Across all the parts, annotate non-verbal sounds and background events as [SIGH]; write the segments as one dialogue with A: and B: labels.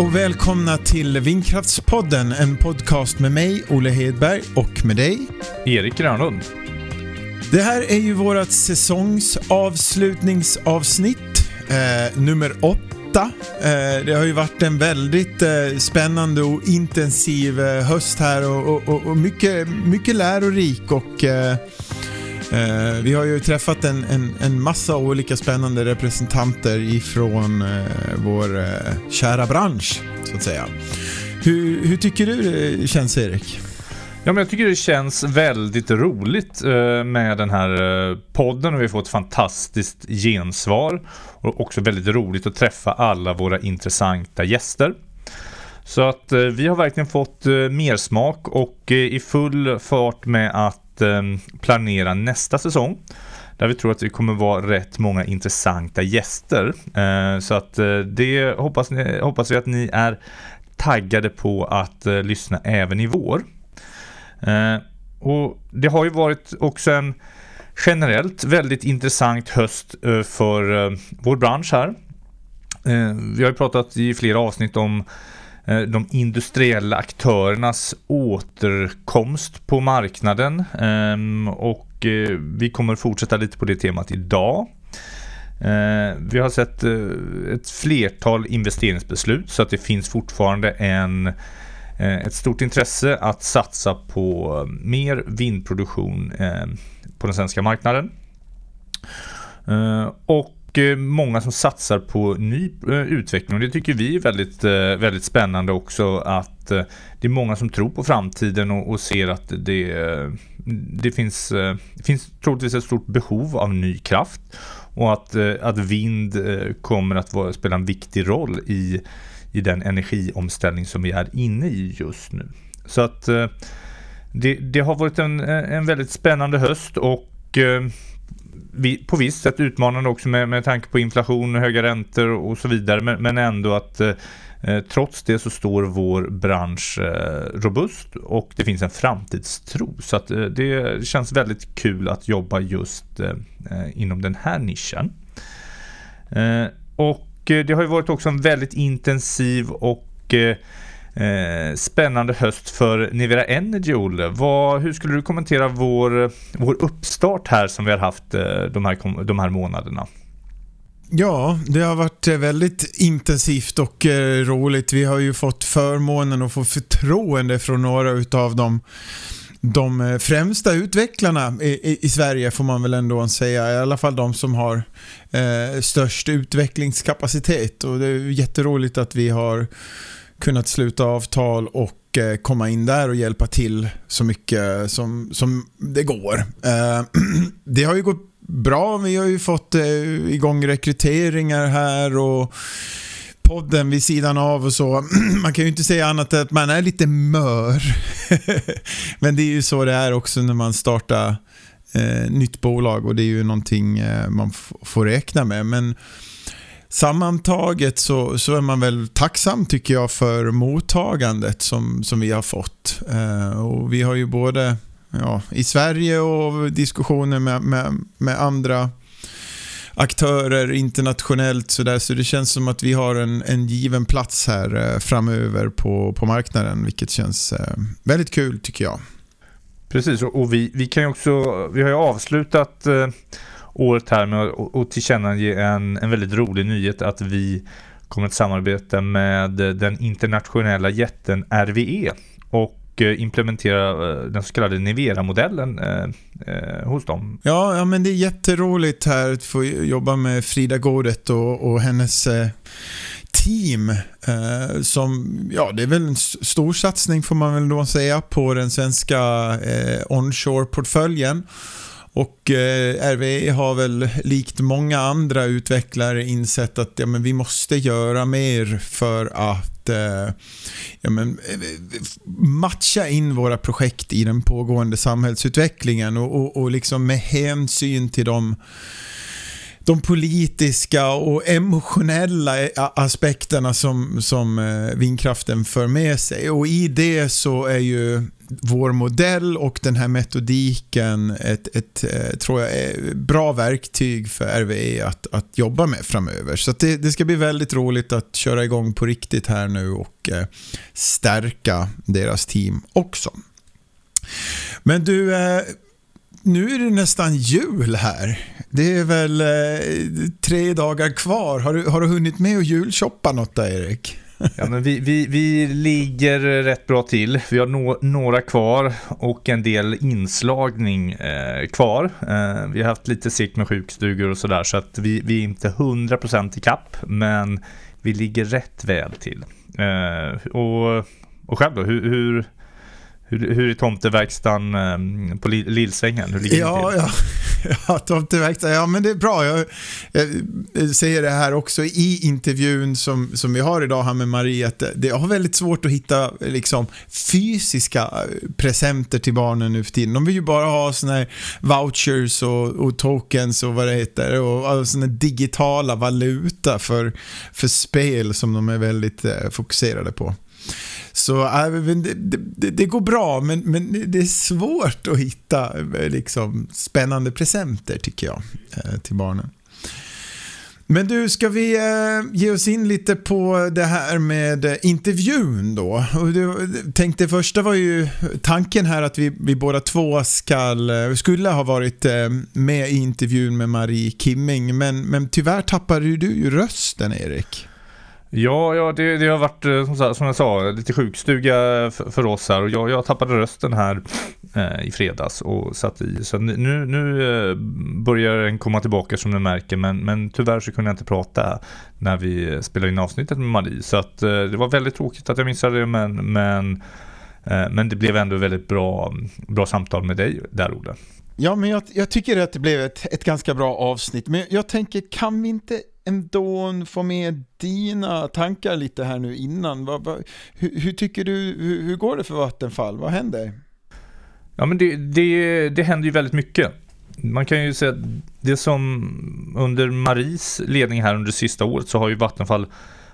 A: och välkomna till Vindkraftspodden, en podcast med mig, Olle Hedberg, och med dig,
B: Erik Grönlund.
A: Det här är ju vårt säsongsavslutningsavsnitt, eh, nummer åtta. Eh, det har ju varit en väldigt eh, spännande och intensiv eh, höst här och, och, och, mycket, mycket lärorik och eh, vi har ju träffat en, en, en, massa olika spännande representanter ifrån eh, vår eh, kära bransch, så att säga. Hur, hur, tycker du det känns, Erik?
B: Ja, men jag tycker det känns väldigt roligt eh, med den här eh, podden och vi har fått fantastiskt gensvar. Och också väldigt roligt att träffa alla våra intressanta gäster. Så att eh, vi har verkligen fått eh, mer smak och eh, i full fart med att Ehm, planera nästa säsong. Där vi tror att det kommer vara rätt många intressanta gäster. Eh, så att eh, det hoppas, ni, hoppas vi att ni är taggade på att eh, lyssna även i vår. Och det har ju varit också en generellt väldigt intressant höst för vår bransch här. Vi har ju pratat i flera avsnitt om Eh, de industriella aktörernas återkomst på marknaden ehm, och eh, vi kommer fortsätta lite på det temat idag. Eh, vi har sett ett flertal investeringsbeslut så att det finns fortfarande en, ett stort intresse att satsa på mer vindproduktion på den svenska marknaden. Och Eh, många som satsar på ny eh, utveckling och det tycker vi är väldigt, eh, väldigt spännande också att det är många som tror på framtiden och, och ser att det, det finns, det finns troligtvis ett stort behov av ny kraft och att, att vind kommer att vara, spela en viktig roll i, i den energiomställning som vi är inne i just nu. Så att det, det har varit en, en väldigt spännande höst och på visst sätt utmanande också med, med tanke på inflation, höga räntor och så vidare. Men, men ändå att eh, eh, trots det så står vår bransch eh, robust och det finns en framtidstro. Så att eh, det känns väldigt kul att jobba just eh, eh inom den här nischen. Eh, och det har ju varit också en väldigt intensiv och Eh, spännande höst för Nivera Energy, Olle. Vad, hur skulle du kommentera vår, vår uppstart här som vi har haft eh, de, här, de här månaderna?
A: Ja, det har varit eh, väldigt intensivt och eh, roligt. Vi har ju fått förmånen att få förtroende från några utav de, de eh, främsta utvecklarna i, i, i, Sverige får man väl ändå säga. I alla fall de som har eh, störst utvecklingskapacitet och det är jätteroligt att vi har kunnat sluta avtal och eh, komma in där och hjälpa till så mycket som, som det går. Eh, [CLEARS THROAT] det har ju gått bra. Vi har ju fått eh, igång rekryteringar här och podden vid sidan av och så. [CLEARS THROAT] Man kan ju inte säga annat än att man är lite mör. [LAUGHS] Men det är ju så det är också när man startar nytt bolag och det är ju någonting man får räkna med. Men sammantaget så, så är man väl tacksam tycker jag för mottagandet som, som vi har fått. Eh, och vi har ju både ja, i Sverige och diskussioner med, med, med andra aktörer internationellt så, där, så det känns som att vi har en, en given plats här eh, framöver på, på marknaden vilket känns eh, väldigt kul tycker jag.
B: Precis och vi, vi kan ju också, vi har ju avslutat eh, året här med att tillkännage en, en väldigt rolig nyhet att vi kommer att samarbeta med den internationella jätten RVE och eh, implementera eh, den så kallade Nivera-modellen eh, eh, hos dem.
A: Ja, ja, men det är jätteroligt här att få jobba med Frida Godet och, och hennes eh, team eh, som, ja det är väl en stor satsning får man väl då säga på den svenska eh, onshore-portföljen. Och eh, RWE har väl likt många andra utvecklare insett att ja, men vi måste göra mer för att eh, ja, men, matcha in våra projekt i den pågående samhällsutvecklingen och, och, och liksom med hänsyn till de de politiska och emotionella aspekterna som, som eh, vindkraften för med sig. Och i det så är ju vår modell och den här metodiken ett, ett, eh, tror jag är bra verktyg för RWE att, att jobba med framöver. Så det, det, ska bli väldigt roligt att köra igång på riktigt här nu och eh, stärka deras team också. Men du, eh, nu är det nästan jul här. Det är väl tre dagar kvar. Har du, har du hunnit med att julshoppa något där, Erik?
B: Ja, men vi, vi, vi ligger rätt bra till. Vi har no, några kvar och en del inslagning eh, kvar. Eh, vi har haft lite sikt med sjukstugor och sådär så att vi, vi är inte 100% i kapp men vi ligger rätt väl till. Eh, och, och själv då, hur, hur hur, hur är tomteverkstan um, på Lillsvängen? Hur ligger
A: ja, ja, [LAUGHS] ja, tomteverkstan, ja men det är bra. Jag, jag, säger det här också i intervjun som, som vi har idag här med Marie, att det, jag har väldigt svårt att hitta liksom, fysiska eh, presenter till barnen nu för tiden. De vill ju bara ha såna här vouchers och, och tokens och vad det heter och, och såna digitala valuta för, för spel som de är väldigt eh, fokuserade på. Så äh, det, det, det, går bra, men, men det är svårt att hitta eh, liksom, spännande presenter tycker jag eh, till barnen. Men du, ska vi eh, ge oss in lite på det här med intervjun då? Och du, tänkte första var ju tanken här att vi, vi båda två skall, skulle ha varit med i intervjun med Marie Kimming, men, men tyvärr tappade du ju rösten Erik.
B: Ja, ja det, det har varit eh, som, som jag sa lite sjukstuga för, för oss här och jag, jag tappade rösten här eh, i fredags och satt i. Så nu, nu eh, börjar den komma tillbaka som ni märker men, men tyvärr så kunde jag inte prata när vi spelade in avsnittet med Marie. Så att, eh, det var väldigt tråkigt att jag missade det men, men, eh, men det blev ändå väldigt bra, bra samtal med dig där Olle.
A: Ja, men jag, jag, tycker att det blev ett, ett ganska bra avsnitt. Men jag tänker, kan vi inte ändå få med dina tankar lite här nu innan. Vad, vad, hur, hur, tycker du, hur, hur, går det för Vattenfall? Vad händer?
B: Ja men det, det, det händer ju väldigt mycket. Man kan ju säga att det som under Maries ledning här under det sista året så har ju Vattenfall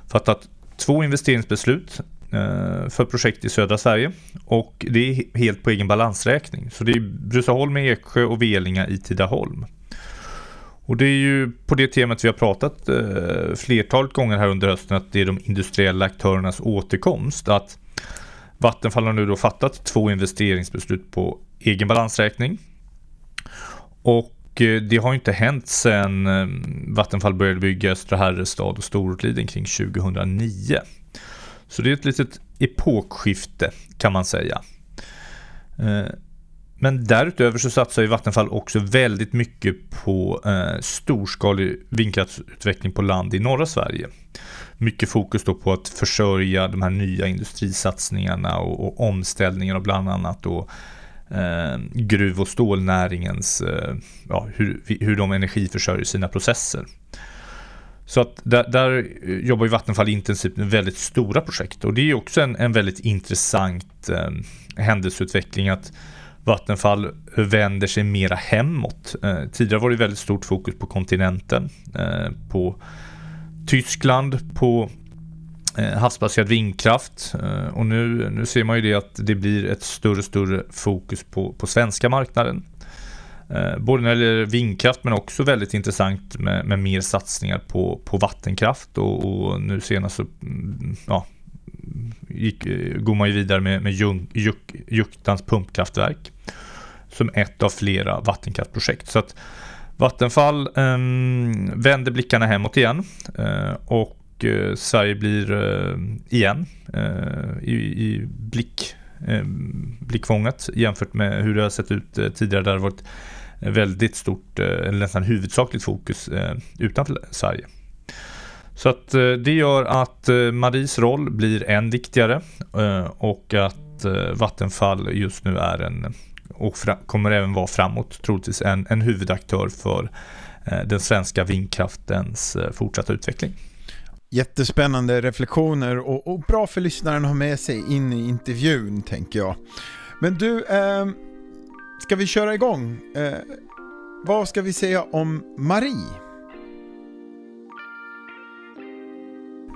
B: fattat två investeringsbeslut eh, för projekt i södra Sverige och det är helt på egen balansräkning. Så det är Bruceholm i Eksjö och Velinga i Tidaholm. Och det är ju på det temat vi har pratat eh, flertalet gånger här under hösten att det är de industriella aktörernas återkomst. Att Vattenfall har nu då fattat två investeringsbeslut på egen balansräkning. Och eh, det har inte hänt sedan eh, Vattenfall började bygga Östra Herrestad och Storortliden kring 2009. Så det är ett litet epokskifte kan man säga. Eh, men därutöver så satsar ju Vattenfall också väldigt mycket på eh, storskalig vindkraftsutveckling på land i norra Sverige. Mycket fokus då på att försörja de här nya industrisatsningarna och, och omställningen av bland annat då eh, gruv och stålnäringens, eh, ja, hur, hur de energiförsörjer sina processer. Så att där, där, jobbar ju Vattenfall intensivt med väldigt stora projekt och det är också en, en väldigt intressant eh, händelseutveckling att Vattenfall vänder sig mera hemåt. Eh, tidigare var det väldigt stort fokus på kontinenten, eh, på Tyskland, på eh, havsbaserad vindkraft eh, och nu, nu ser man ju det att det blir ett större och större fokus på, på svenska marknaden. Eh, både när det gäller vindkraft men också väldigt intressant med, med mer satsningar på, på vattenkraft och, och nu senast så mm, ja, gick, eh, går man ju vidare med, med Juktans pumpkraftverk som ett av flera vattenkraftprojekt. Så att Vattenfall eh, vänder blickarna hemåt igen eh, och eh, Sverige blir eh, igen eh, i, i blick, eh, blickfånget jämfört med hur det har sett ut eh, tidigare där det varit väldigt stort, eh, eller nästan huvudsakligt fokus utanför Sverige. Så att eh, det gör att eh, Maries roll blir än viktigare eh, och att Vattenfall just nu är en och kommer även vara framåt troligtvis en, en huvudaktör för den svenska vindkraftens fortsatta utveckling.
A: Jättespännande reflektioner och, och, bra för lyssnaren att ha med sig in i intervjun tänker jag. Men du, eh, ska vi köra igång? Eh, vad ska vi säga om Marie?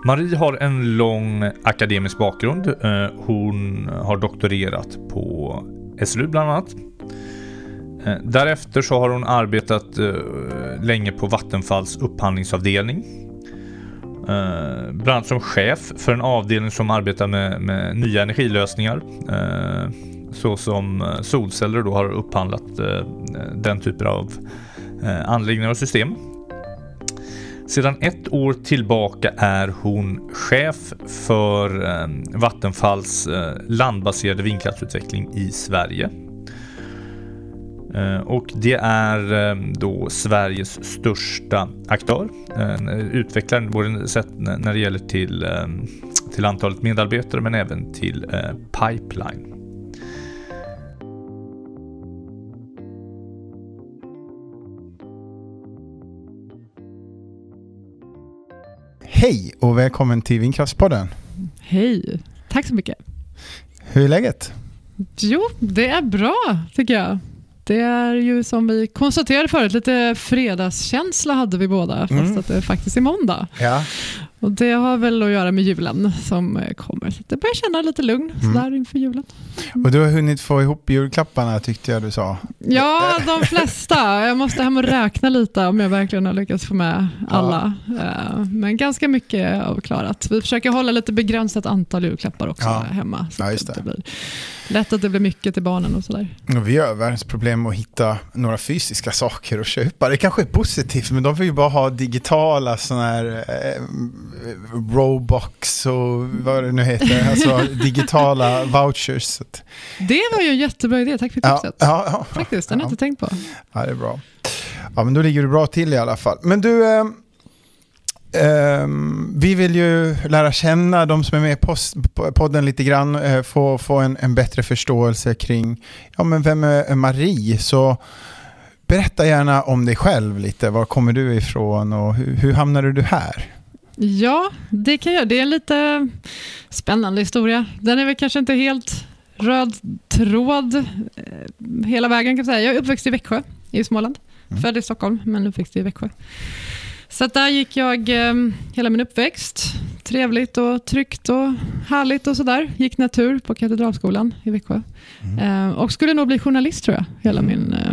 B: Marie har en lång akademisk bakgrund. Eh, hon har doktorerat på SLU bland annat. Eh, därefter så har hon arbetat eh, länge på Vattenfalls upphandlingsavdelning. Bland annat som chef för en avdelning som arbetar med, med nya energilösningar. Så som solceller då har upphandlat den typen av anläggningar och system. Sedan ett år tillbaka är hon chef för eh, Vattenfalls eh, landbaserade vindkraftsutveckling i Sverige. Eh, och det är då Sveriges största aktör. Utvecklaren både sett när det gäller till, till antalet medarbetare men även till pipeline.
A: Hej och välkommen till Vindkraftspodden.
C: Hej, tack så mycket.
A: Hur är läget?
C: Jo, det är bra tycker jag. Det är ju som vi konstaterade förut, lite fredagskänsla hade vi båda, fast mm. att det faktiskt är måndag.
A: Ja.
C: Och Det har väl att göra med julen som eh, kommer. Så jag börjar känna lite lugn mm. sådär inför julen.
A: Mm. Och du har hunnit få ihop julklapparna tyckte jag du sa.
C: Ja, de flesta. Jag måste hem och räkna lite om jag verkligen har lyckats få med alla. Ja. Eh, men ganska mycket avklarat. Vi försöker hålla lite begränsat antal julklappar också ja. hemma. Så ja, det. det blir lätt att det blir mycket till barnen och sådär.
A: vi har världens problem att hitta några fysiska saker att köpa. Det kanske är positivt, men de vill ju bara ha digitala sådana här eh, Robux och vad det nu heter, alltså [LAUGHS] digitala vouchers.
C: Det var ju en jättebra idé, tack för tipset. Ja, ja, Faktiskt, den har jag inte tänkt på.
A: Ja, det är bra. Ja, men då ligger du bra till i alla fall. Men du, eh, eh, vi vill ju lära känna de som är med i podden lite grann, eh, få, få en, en, bättre förståelse kring, ja men vem är Marie? Så berätta gärna om dig själv lite, var kommer du ifrån och hur, hur hamnade du här?
C: Ja, det kan jag. Det är en lite spännande historia. Den är väl kanske inte helt röd tråd eh, hela vägen kan jag säga. Jag är uppväxt i Växjö i Småland. Mm. Född i Stockholm, men uppväxt i Växjö. Så där gick jag eh, hela min uppväxt. Trevligt och tryggt och härligt och sådär. Gick natur på Katedralskolan i Växjö. Mm. Eh, och skulle nog bli journalist tror jag. Hela min eh,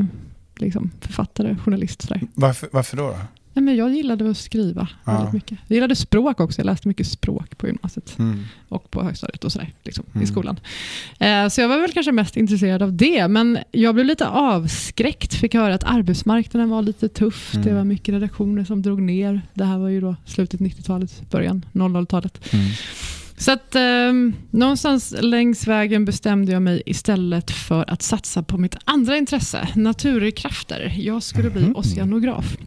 C: liksom, författare, journalist. Sådär.
A: Varför, varför då? då?
C: Nej, men jag gillade att skriva ja. väldigt mycket. Jag gillade språk också. Jag läste mycket språk på gymnasiet mm. och på högstadiet och sådär, liksom, mm. i skolan. Eh, så jag var väl kanske mest intresserad av det, men jag blev lite avskräckt. Fick höra att arbetsmarknaden var lite tuff. Mm. Det var mycket redaktioner som drog ner. Det här var ju då slutet 90-talet, början 00-talet. Mm. Så att eh, någonstans längs vägen bestämde jag mig istället för att satsa på mitt andra intresse, naturkrafter. Jag skulle bli mhm. oceanograf.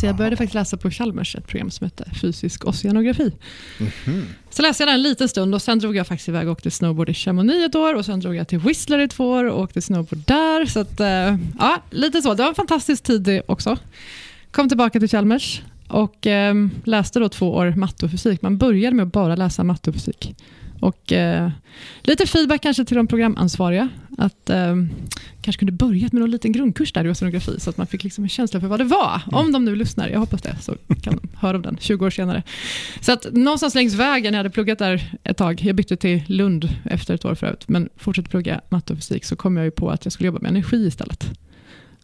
C: Så jag började faktiskt läsa på Chalmers ett program som hette fysisk oceanografi. Mm -hmm. Så läste jag den en liten stund och sen drog jag faktiskt iväg och åkte snowboard i Chamonix ett år och sen drog jag till Whistler i två år och åkte snowboard där. Så att, eh, ja, lite så. Det var en fantastisk tid det också. Kom tillbaka till Chalmers och eh, läste då två år matte och fysik. Man började med att bara läsa matte och fysik. Och eh, lite feedback kanske till de programansvariga. Att eh, kanske kunde börjat med någon liten grundkurs där i oceanografi så att man fick liksom en känsla för vad det var. Mm. Om de nu lyssnar, jag hoppas det, så kan de höra om den 20 år senare. Så att någonstans längs vägen, jag hade pluggat där ett tag, jag bytte till Lund efter ett år förut, men fortsatte plugga matte och fysik, så kom jag ju på att jag skulle jobba med energi istället.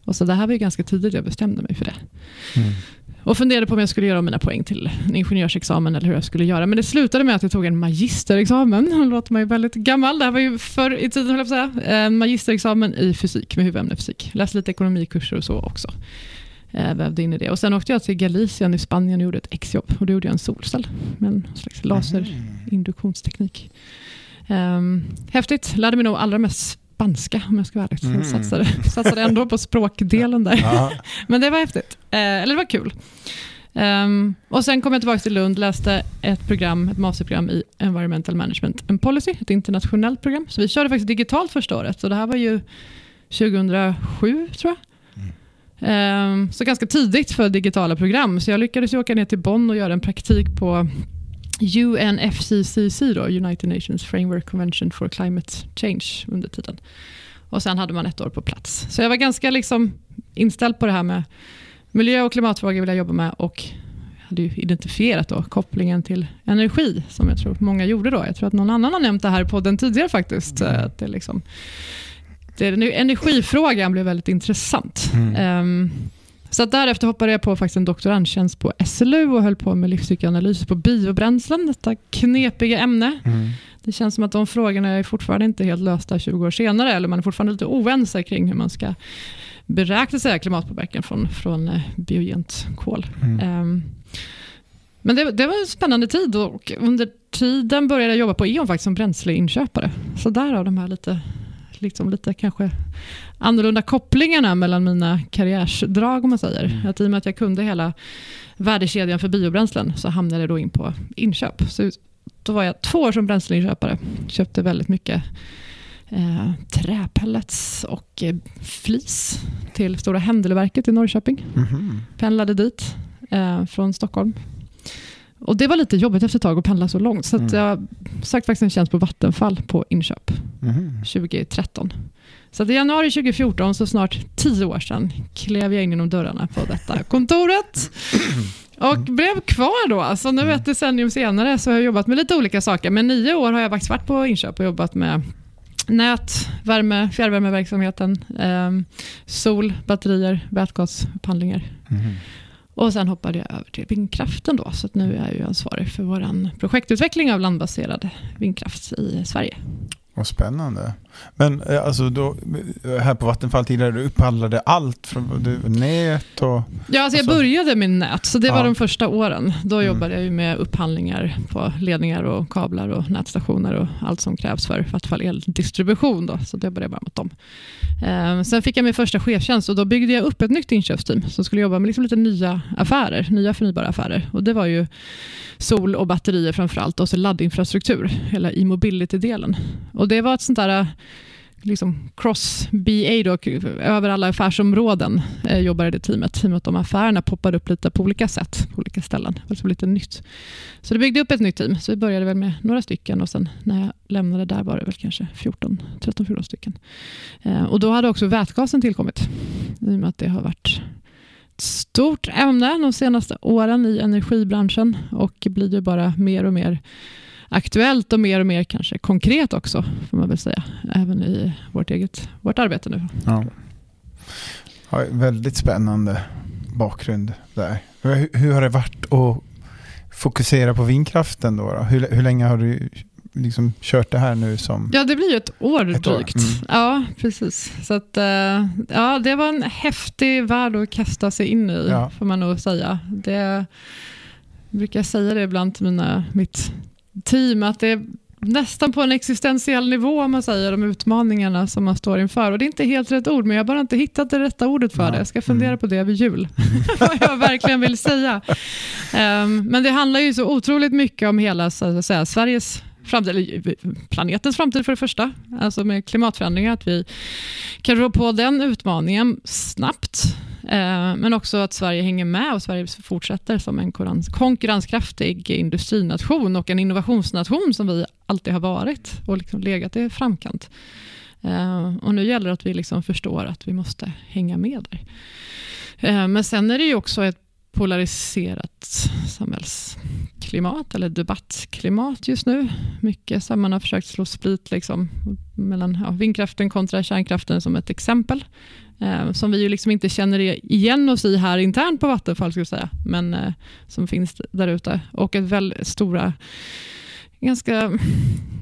C: Och så det här var ju ganska tidigt jag bestämde mig för det. Mm. Och funderade på om jag skulle göra mina poäng till en ingenjörsexamen eller hur jag skulle göra. Men det slutade med att jag tog en magisterexamen. [LAUGHS] Det låter ju väldigt gammal. Det här var ju förr i tiden, höll jag säga. En magisterexamen i fysik med huvudämne fysik. Läste lite ekonomikurser och så också. Jag vävde in i det. Och sen åkte jag till Galicien i Spanien och gjorde ett exjobb. Och då gjorde jag en solcell med en slags laserinduktionsteknik. Um, häftigt. Lärde mig nog allra mest spanska om jag ska vara ärlig. Mm. Satsade, satsade ändå på språkdelen där. [LAUGHS] Men det var häftigt. Eh, eller det var kul. Um, och Sen kom jag tillbaka till Lund, läste ett program, ett masterprogram i Environmental Management and Policy, ett internationellt program. Så vi körde faktiskt digitalt första året. Så det här var ju 2007 tror jag. Um, så ganska tidigt för digitala program. Så jag lyckades åka ner till Bonn och göra en praktik på UNFCCC, då, United Nations Framework Convention for Climate Change, under tiden. Och Sen hade man ett år på plats. Så jag var ganska liksom inställd på det här med miljö och klimatfrågor vill jag jobba med och hade ju identifierat då kopplingen till energi, som jag tror många gjorde då. Jag tror att någon annan har nämnt det här på den tidigare faktiskt. Mm. Att det liksom, det, energifrågan blev väldigt intressant. Mm. Um, så därefter hoppade jag på faktiskt en doktorandtjänst på SLU och höll på med livscykelanalys på biobränslen, detta knepiga ämne. Mm. Det känns som att de frågorna är fortfarande inte helt lösta 20 år senare, eller man är fortfarande lite oense kring hur man ska beräkna sig klimatpåverkan från, från eh, biogent kol. Mm. Um, men det, det, var en spännande tid och under tiden började jag jobba på E.ON faktiskt som bränsleinköpare. Så där har de här lite, liksom lite kanske annorlunda kopplingarna mellan mina karriärsdrag om man säger. Mm. Att I och med att jag kunde hela värdekedjan för biobränslen så hamnade jag då in på inköp. Så då var jag två år som bränsleinköpare. Köpte väldigt mycket eh, träpellets och eh, flis till Stora Händelverket i Norrköping. Mm. Pendlade dit eh, från Stockholm. Och Det var lite jobbigt efter ett tag att pendla så långt. Så mm. jag sökte faktiskt en tjänst på Vattenfall på inköp mm. 2013. Så i januari 2014, så snart tio år sedan, klev jag in genom dörrarna på detta [LAUGHS] kontoret. Och blev kvar då. Alltså nu ett decennium senare så har jag jobbat med lite olika saker. Men nio år har jag faktiskt varit på inköp och jobbat med nät, värme, fjärrvärmeverksamheten, eh, sol, batterier, vätgasupphandlingar. Mm. Och sen hoppade jag över till vindkraften då, så nu är jag ju ansvarig för vår projektutveckling av landbaserad vindkraft i Sverige.
A: Vad spännande. Men eh, alltså då, här på Vattenfall tidigare, du upphandlade allt från du, nät och...
C: Ja, alltså jag alltså, började med nät, så det ja. var de första åren. Då mm. jobbade jag ju med upphandlingar på ledningar och kablar och nätstationer och allt som krävs för Vattenfall eldistribution. Då, så det började jag bara mot dem. Ehm, sen fick jag min första chefstjänst och då byggde jag upp ett nytt inköpsteam som skulle jobba med liksom lite nya affärer, nya förnybara affärer. Och det var ju sol och batterier framför allt och så laddinfrastruktur, hela e-mobility-delen. Och det var ett sånt där liksom cross-BA då, över alla affärsområden eh, jobbade det teamet. I och med att de affärerna poppade upp lite på olika sätt på olika ställen. Alltså lite nytt. Så det byggde upp ett nytt team. Så vi började väl med några stycken och sen när jag lämnade där var det väl kanske 14, 13-14 stycken. Eh, och då hade också vätgasen tillkommit. I och med att det har varit ett stort ämne de senaste åren i energibranschen och blir ju bara mer och mer aktuellt och mer och mer kanske konkret också, får man väl säga, även i vårt eget vårt arbete nu. Ja.
A: Ja, väldigt spännande bakgrund där. Hur, hur, har det varit att fokusera på vindkraften då? då? Hur, hur länge har du liksom kört det här nu som...
C: Ja, det blir ju ett år ett drygt. År. Mm. Ja, precis. Så att, eh, ja, det var en häftig värld att kasta sig in i, ja. får man nog säga. Det, jag brukar säga det ibland till mina, mitt team, att det är nästan på en existentiell nivå om man säger de utmaningarna som man står inför. Och det är inte helt rätt ord, men jag har bara inte hittat det rätta ordet för ja. det. Jag ska fundera mm. på det vid jul, [LAUGHS] vad jag verkligen vill säga. Um, men det handlar ju så otroligt mycket om hela så att säga, Sveriges framtid, eller planetens framtid för det första, alltså med klimatförändringar, att vi kan rå på den utmaningen snabbt Eh, Eh, men också att Sverige hänger med och Sverige fortsätter som en konkurrenskraftig industrination och en innovationsnation som vi alltid har varit och liksom legat i framkant. Eh, och nu gäller det att vi liksom förstår att vi måste hänga med där. Eh, men sen är det ju också ett polariserat samhällsklimat eller debattklimat just nu. Mycket som man har försökt slå split liksom, mellan ja, vindkraften kontra kärnkraften som ett exempel. Eh, som vi ju liksom inte känner igen oss i här internt på Vattenfall, jag säga, men eh, som finns där ute. Och ett väldigt stora, ganska,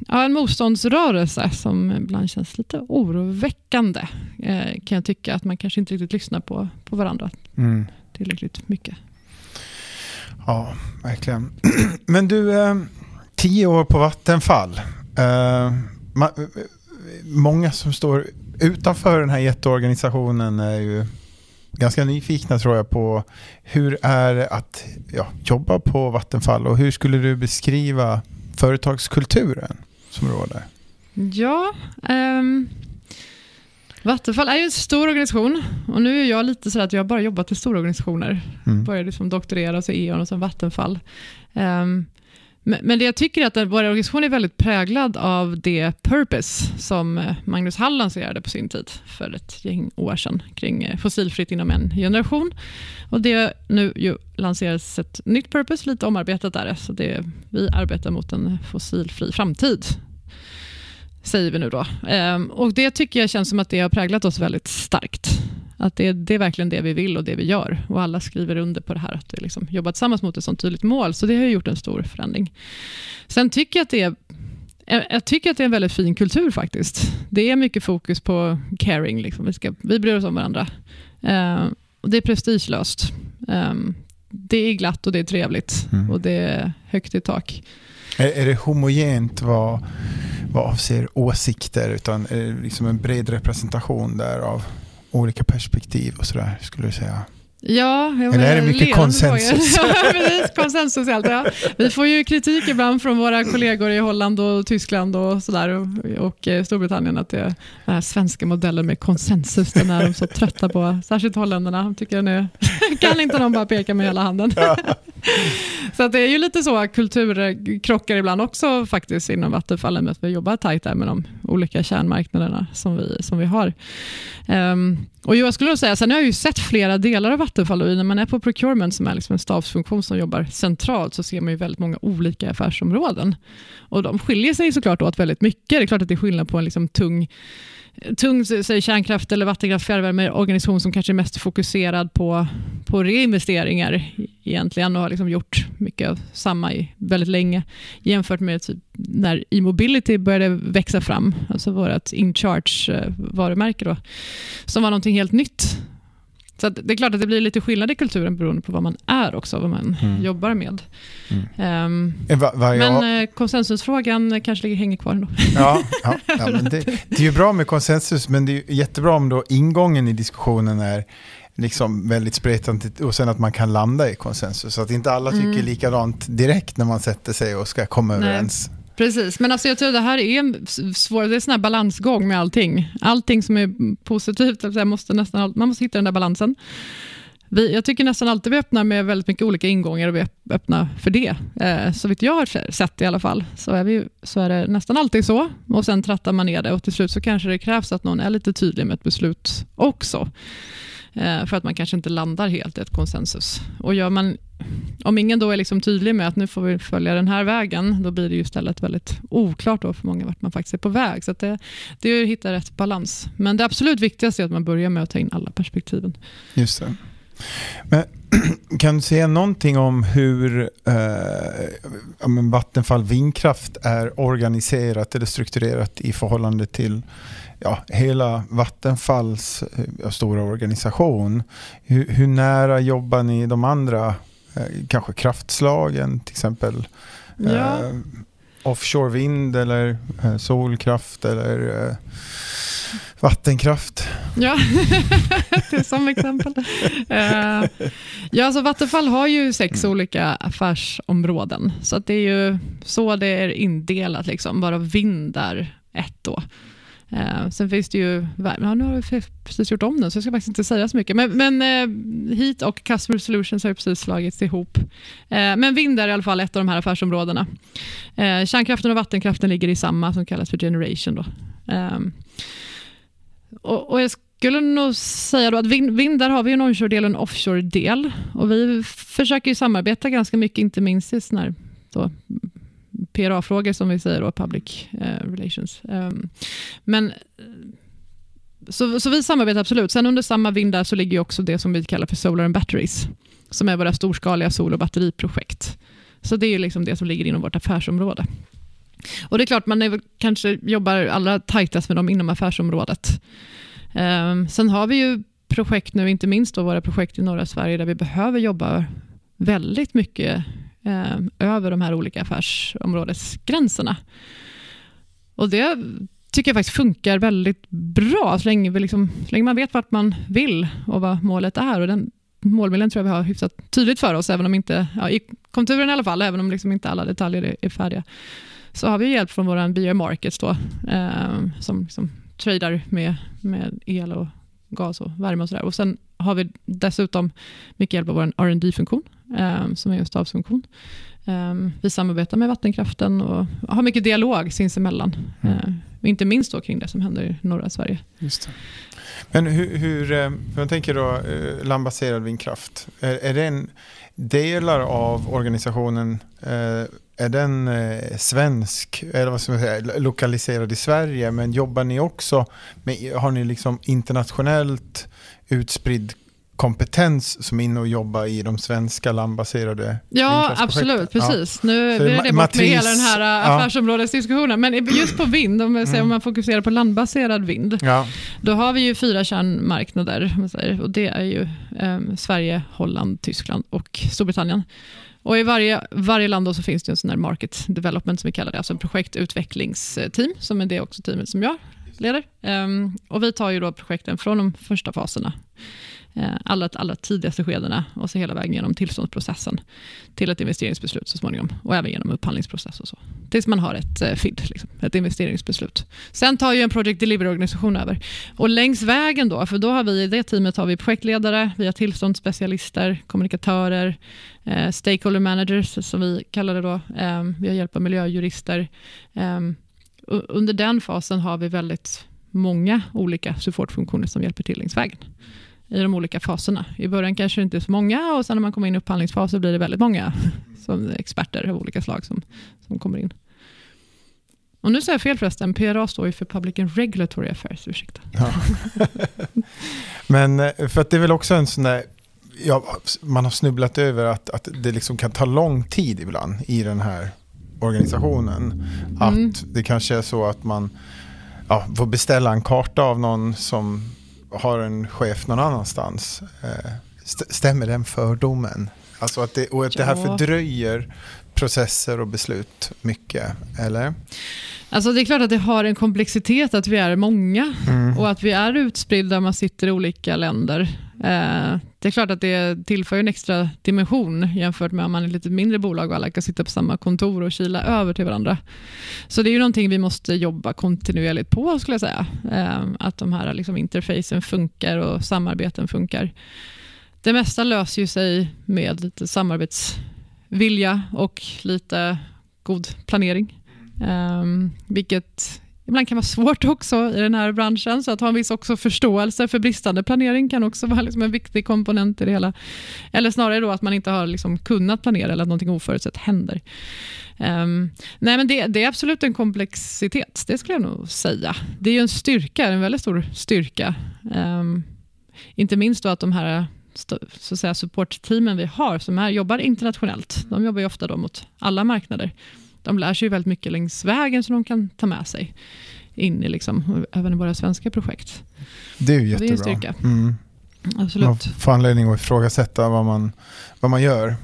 C: ja, en motståndsrörelse som ibland känns lite oroväckande, eh, kan jag tycka. Att man kanske inte riktigt lyssnar på, på varandra mm. tillräckligt mycket.
A: Ja, verkligen. [CLEARS THROAT] Men du, tio år på Vattenfall. Många som står utanför den här jätteorganisationen är ju ganska nyfikna tror jag på hur är det att ja, jobba på Vattenfall och hur skulle du beskriva företagskulturen som råder?
C: Ja, um, Vattenfall är ju en stor organisation och nu är jag lite så att jag bara jobbat i stora organisationer. Mm. Började som doktorera, så E.ON och sen Vattenfall. Um, men det jag tycker är att vår organisation är väldigt präglad av det purpose som eh, Magnus Hall lanserade på sin tid för ett gäng år sedan kring eh, fossilfritt inom en generation. Och det nu ju lanseras ett nytt purpose, lite omarbetat där. Så det, vi arbetar mot en fossilfri framtid säger vi nu då. Ehm, och Det tycker jag känns som att det har präglat oss väldigt starkt. Att det, det, är verkligen det vi vill och det vi gör. Och alla skriver under på det här, att vi liksom jobbar tillsammans mot ett sånt tydligt mål. Så det har gjort en stor förändring. Sen tycker jag att det är jag tycker att det är en väldigt fin kultur faktiskt. Det är mycket fokus på caring. Liksom. Vi, ska, vi bryr oss om varandra. Uh, och det är prestigelöst. Um, det är glatt och det är trevligt mm. och det är högt i tak.
A: Är, är det homogent vad, vad avser åsikter? Utan är det liksom en bred representation där av olika perspektiv och sådär, skulle du säga?
C: Ja,
A: Eller är det mycket konsensus? [LAUGHS]
C: Precis, konsensus helt, ja. Vi får ju kritik ibland från våra kollegor i Holland och Tyskland och, sådär, och, och eh, Storbritannien att det, den här svenska modellen med konsensus, den är de så trötta på. Särskilt holländarna. Tycker nu, [LAUGHS] kan inte de bara peka med hela handen? Ja. [LAUGHS] så det är ju lite så kulturkrockar ibland också faktiskt inom Vattenfall, med att vi jobbar tajt där med de olika kärnmarknaderna som vi, som vi har. Um, och jag skulle säga, sen har jag ju sett flera delar av Vattenfall och när man är på procurement som är liksom en stabsfunktion som jobbar centralt så ser man ju väldigt många olika affärsområden. Och de skiljer sig såklart åt väldigt mycket. Det är klart att det är skillnad på en liksom tung tung säg kärnkraft eller vattenkraft, fjärrvärme, organisation som kanske är mest fokuserad på, på reinvesteringar egentligen och har liksom gjort mycket av samma i väldigt länge jämfört med typ när e-mobility började växa fram, alltså vårt InCharge eh, varumärke då, som var någonting helt nytt så det är klart att det blir lite skillnad i kulturen beroende på vad man är också, vad man mm. jobbar med. Mm. Um, va, va, men jag... Eh, konsensusfrågan kanske hänger kvar ändå.
A: Ja, ja, ja men det, [LAUGHS] det, är ju bra med konsensus, men det är jättebra om då ingången i diskussionen är liksom väldigt spretigt och sen att man kan landa i konsensus. Så att inte alla tycker mm. likadant direkt när man sätter sig och ska komma Nej. överens.
C: Precis, men alltså jag tror det här är en svår, det är en sån här balansgång med allting. Allting som är positivt, alltså, måste nästan, man måste hitta den där balansen. Vi, jag tycker nästan alltid vi öppnar med väldigt mycket olika ingångar och vi öppnar för det. Eh, så vitt jag har sett i alla fall, så är, vi, så är det nästan alltid så. Och sen trattar man ner det och till slut så kanske det krävs att någon är lite tydlig med ett beslut också. Eh, för att man kanske inte landar helt i ett konsensus. Och gör man, om ingen då är liksom tydlig med att nu får vi följa den här vägen, då blir det ju istället väldigt oklart då för många vart man faktiskt är på väg. Så det, det är att hitta rätt balans. Men det absolut viktigaste är att man börjar med att ta in alla perspektiven.
A: Just det. Men, [CLEARS THROAT] kan du säga någonting om hur eh, Vattenfall Vindkraft är organiserat eller strukturerat i förhållande till ja, hela Vattenfalls ja, stora organisation. Hur, hur, nära jobbar ni de andra, eh, kanske kraftslagen till exempel? Ja. Eh, offshore vind eller eh, solkraft eller eh, vattenkraft?
C: Ja, [LAUGHS] det är som exempel. Uh, ja, alltså Vattenfall har ju sex mm. olika affärsområden, så det är ju så det är indelat, liksom, varav vind är ett. Då. Eh, sen finns det ju, ja, nu har vi precis gjort om den så jag ska faktiskt inte säga så mycket. Men, men eh, Heat och Customer Solutions har precis slagits ihop. Eh, men vind är i alla fall ett av de här affärsområdena. Eh, kärnkraften och vattenkraften ligger i samma som kallas för generation. Då. Eh, och, och jag skulle nog säga då att vind, vind där har vi en onshore-del och en offshore-del. Och vi försöker samarbeta ganska mycket, inte minst i sån här, då, PRA-frågor som vi säger, då, public eh, relations. Um, men så, så, vi samarbetar absolut. Sen under samma vind där så ligger också det som vi kallar för Solar and Batteries, som är våra storskaliga sol och batteriprojekt. Så det är liksom det som ligger inom vårt affärsområde. Och det är klart, man är, kanske jobbar allra tajtast med dem inom affärsområdet. Um, sen har vi ju projekt nu, inte minst då våra projekt i norra Sverige, där vi behöver jobba väldigt mycket eh, över de här olika affärsområdesgränserna. Och det tycker jag faktiskt funkar väldigt bra, så länge, vi liksom, så länge man vet vart man vill och vad målet är. Och den målbilden tror jag vi har hyfsat tydligt för oss, även om inte, ja, i konturen i alla fall, även om liksom inte alla detaljer är, är färdiga. Så har vi hjälp från vår BR Markets då, eh, som liksom tradar med, med el och gas och värme och sådär. Och sen har vi dessutom mycket hjälp av vår R&D funktion som är en stabsfunktion. Um, vi samarbetar med vattenkraften och har mycket dialog sinsemellan. Mm. Uh, inte minst då kring det som händer i norra Sverige.
A: Just det. Men hur, hur eh, jag tänker då eh, landbaserad vindkraft, är, är den delar av organisationen, eh, är den svensk, eller vad ska man säga, lokaliserad i Sverige, men jobbar ni också med, har ni liksom internationellt utspridd kompetens som är inne och jobbar i de svenska landbaserade
C: Ja, absolut. Precis. Ja. Nu blir det bort med hela den här ja. affärsområdesdiskussionen. Men just på vind, om, mm. om man fokuserar på landbaserad vind, ja. då har vi ju fyra kärnmarknader. Och det är ju eh, Sverige, Holland, Tyskland och Storbritannien. Och I varje, varje land så finns det en sån här market development, som vi kallar det, alltså en projektutvecklingsteam, som är det också teamet som jag leder. Um, och vi tar ju då projekten från de första faserna Eh, alla, alla tidigaste skedena och så hela vägen genom tillståndsprocessen till ett investeringsbeslut så småningom och även genom upphandlingsprocess och så. Tills man har ett eh, FID, liksom, ett investeringsbeslut. Sen tar ju en Project Delivery-organisation över. Och längs vägen då, för då har vi i det teamet har vi projektledare, vi har tillståndsspecialister, kommunikatörer, eh, stakeholder managers som vi kallar det då. Eh, vi har hjälp av miljöjurister. Eh, under den fasen har vi väldigt många olika supportfunktioner som hjälper till längs vägen i de olika faserna. I början kanske det inte är så många och sen när man kommer in i upphandlingsfas så blir det väldigt många [LAUGHS] som experter av olika slag som, som kommer in. Och nu säger jag fel förresten, PRA står ju för Public and Regulatory Affairs, ursäkta. Ja. [LAUGHS]
A: Men eh, för att det är väl också en sån där, ja, man har snubblat över att, att det liksom kan ta lång tid ibland i den här organisationen. Att mm. det kanske är så att man ja, får beställa en karta av någon som har en chef någon annanstans. Eh, stämmer den fördomen? Alltså att det, och att det här fördröjer processer och beslut mycket, eller?
C: Alltså det är klart att det har en komplexitet att vi är många mm. och att vi är utspridda, man sitter i olika länder. Eh, det är klart att det tillför en extra dimension jämfört med om man är ett lite mindre bolag och alla kan sitta på samma kontor och kila över till varandra. Så det är ju någonting vi måste jobba kontinuerligt på skulle jag säga. Eh, att de här liksom interfacen funkar och samarbeten funkar. Det mesta löser ju sig med lite samarbetsvilja och lite god planering. Eh, vilket ibland kan vara svårt också i den här branschen. Så att ha en viss också förståelse för bristande planering kan också vara liksom en viktig komponent i det hela. Eller snarare då att man inte har liksom kunnat planera eller att något oförutsett händer. Um, nej men det, det, är absolut en komplexitet, det skulle jag nog säga. Det är ju en styrka, en väldigt stor styrka. Um, inte minst då att de här så att säga, supportteamen vi har som här jobbar internationellt, de jobbar ju ofta då mot alla marknader de lär sig väldigt mycket längs vägen som de kan ta med sig in i, liksom, även i våra svenska projekt.
A: Det är ju jättebra. Det är en styrka. Mm. Absolut. Man får anledning att ifrågasätta vad man, vad man gör.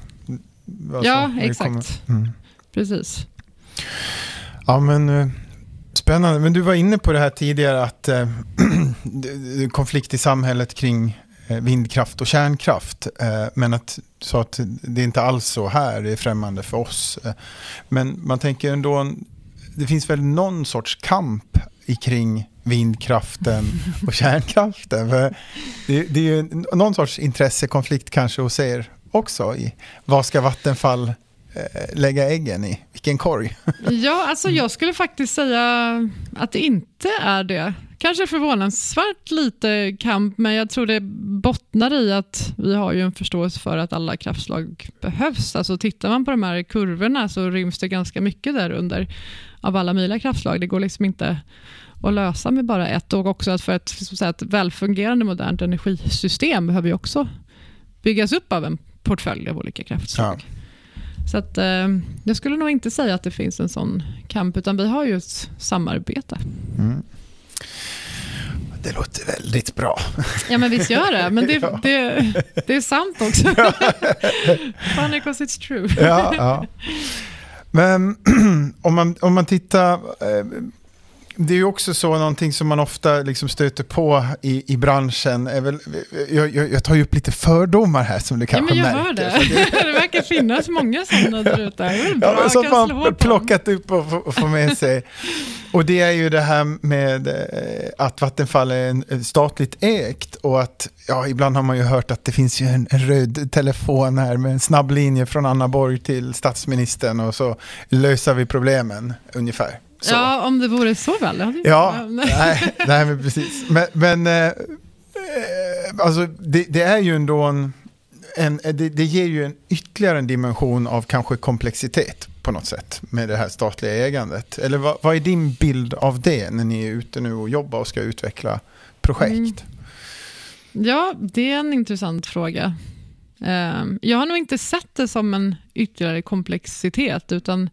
C: Alltså, ja, exakt. Mm. Precis.
A: Ja, men eh, spännande. Men du var inne på det här tidigare att eh, [CLEARS THROAT] konflikt i samhället kring vindkraft och kärnkraft. Eh, men att, så att det är inte alls så här, det är främmande för oss. Eh, men man tänker ändå, det finns väl någon sorts kamp kring vindkraften [LAUGHS] och kärnkraften. För det, det är ju någon sorts intressekonflikt kanske hos er också. I vad ska Vattenfall lägga äggen i? Vilken korg?
C: Ja, alltså jag skulle faktiskt säga att det inte är det kanske förvånansvärt lite kamp, men jag tror det bottnar i att vi har ju en förståelse för att alla kraftslag behövs. Alltså tittar man på de här kurvorna så ryms det ganska mycket där under av alla möjliga kraftslag. Det går liksom inte att lösa med bara ett och också att för ett, säga, ett välfungerande modernt energisystem behöver ju också byggas upp av en portfölj av olika kraftslag. Ja. Så att, eh, jag skulle nog inte säga att det finns en sån kamp, utan vi har ju ett samarbete. Mm.
A: Det låter väldigt bra.
C: Ja, men visst gör det. Men det, [LAUGHS] ja. det, det är sant också. [LAUGHS] Funny because it's true.
A: ja, ja. Men [CLEARS THROAT] om man, om man tittar... Eh, det är ju också så någonting som man ofta liksom stöter på i, i branschen. Är väl, jag, jag, jag tar ju upp lite fördomar här som du kanske
C: ja,
A: men
C: jag
A: märker.
C: Hör det. [LAUGHS] det verkar finnas många sådana där ute.
A: Ja, som man plockat upp och, och får med sig. och det är ju det här med eh, att Vattenfall är en, statligt ägt och att ja, ibland har man ju hört att det finns ju en, en röd telefon här med en snabb linje från Anna Borg till statsministern och så löser vi problemen ungefär. Så.
C: Ja, om det vore så väl.
A: Det ja, [LAUGHS] nej, nej, men precis. Men, men eh, eh, alltså, det, det, är ju ändå en, en det, det, ger ju en ytterligare en dimension av kanske komplexitet på något sätt med det här statliga ägandet. Eller vad, vad är din bild av det när ni är ute nu och jobbar och ska utveckla projekt? Mm.
C: Ja, det är en intressant fråga. Ehm, jag har nog inte sett det som en ytterligare komplexitet, utan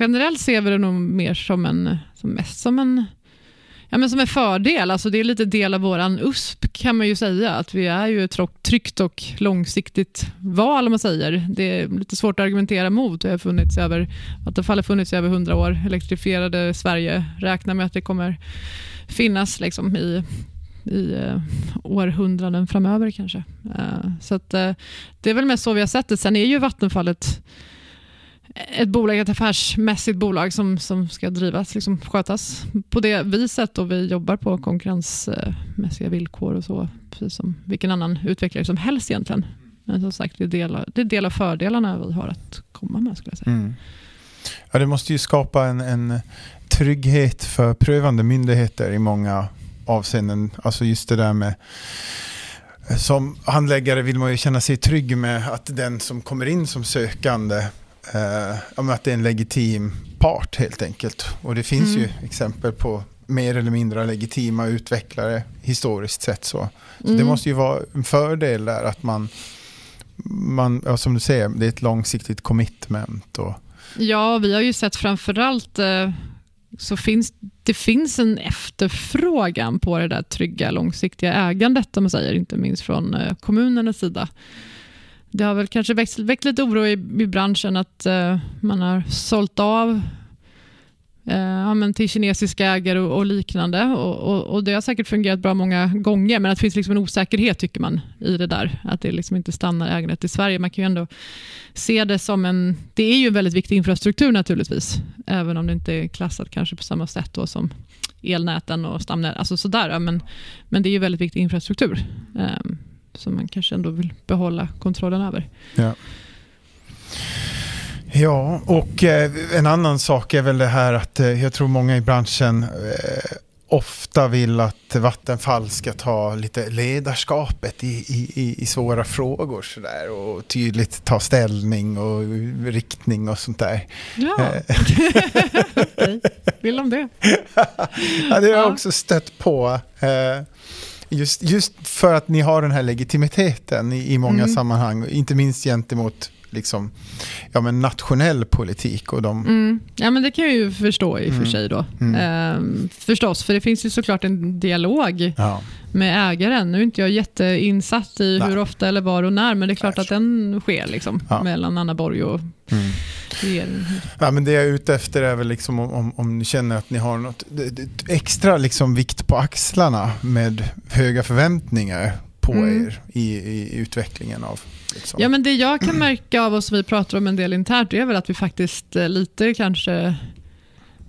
C: generellt ser vi det nog mer som en, som mest som en, ja, men som en fördel. Alltså det är lite del av våran USP kan man ju säga. Att vi är ju ett tryggt och långsiktigt val om man säger. Det är lite svårt att argumentera mot. Det har funnits över, Vattenfall har funnits i över hundra år. Elektrifierade Sverige räknar med att det kommer finnas liksom i i eh, århundraden framöver kanske. Eh, så att, eh, det är väl mest så vi har sett det. Sen är ju Vattenfall ett ett bolag, ett affärsmässigt bolag som, som ska drivas, liksom skötas på det viset och vi jobbar på konkurrensmässiga villkor och så, precis som vilken annan utvecklare som helst egentligen. Men som sagt, det är del det är del av fördelarna vi har att komma med skulle jag säga. Mm.
A: Ja, det måste ju skapa en, en trygghet för prövande myndigheter i många avseenden. Alltså just det där med som handläggare vill man ju känna sig trygg med att den som kommer in som sökande eh, att det är en legitim part helt enkelt. Och det finns mm. ju exempel på mer eller mindre legitima utvecklare historiskt sett. Så, så mm. det måste ju vara en fördel där att man, man ja, som du säger, det är ett långsiktigt commitment. Och...
C: Ja, vi har ju sett framförallt eh, så finns det finns en efterfrågan på det där trygga långsiktiga ägandet, om man säger, inte minst från eh, kommunernas sida det har väl kanske väckt, väckt lite oro i, i branschen att uh, man har sålt av uh, ja, men till kinesiska ägare och, och liknande. Och, och, och, Det har säkert fungerat bra många gånger, men att det finns liksom en osäkerhet tycker man i det där. Att det liksom inte stannar ägandet i Sverige. Man kan ju ändå se det som en... Det är ju en väldigt viktig infrastruktur naturligtvis, även om det inte är klassat kanske på samma sätt då som elnäten och stamnät. Alltså sådär, men, men det är ju väldigt viktig infrastruktur. Um, som man kanske ändå vill behålla kontrollen över.
A: Ja. Ja, och eh, en annan sak är väl det här att eh, jag tror många i branschen eh, ofta vill att Vattenfall ska ta lite ledarskapet i, i, i svåra frågor sådär och tydligt ta ställning och riktning och sånt där.
C: Ja, [LAUGHS] vill de det? [LAUGHS]
A: ja, det har jag också stött på. Just, just för att ni har den här legitimiteten i, i många mm. sammanhang, inte minst gentemot liksom, ja, men nationell politik. Och de...
C: Mm. Ja, men det kan jag ju förstå i och mm. för sig. Då. Mm. Ehm, förstås, för det finns ju såklart en dialog ja. med ägaren. Nu är inte jag jätteinsatt i Nej. hur ofta, eller var och när, men det är klart Nej. att den sker liksom, ja. mellan Anna Borg och mm.
A: Ja, men det jag är ute efter är väl liksom om, om, om ni känner att ni har något extra liksom vikt på axlarna med höga förväntningar på mm. er i, i utvecklingen av Liksom.
C: Ja, men det jag kan märka av oss, vi pratar om en del internt, det är väl att vi faktiskt eh, lite kanske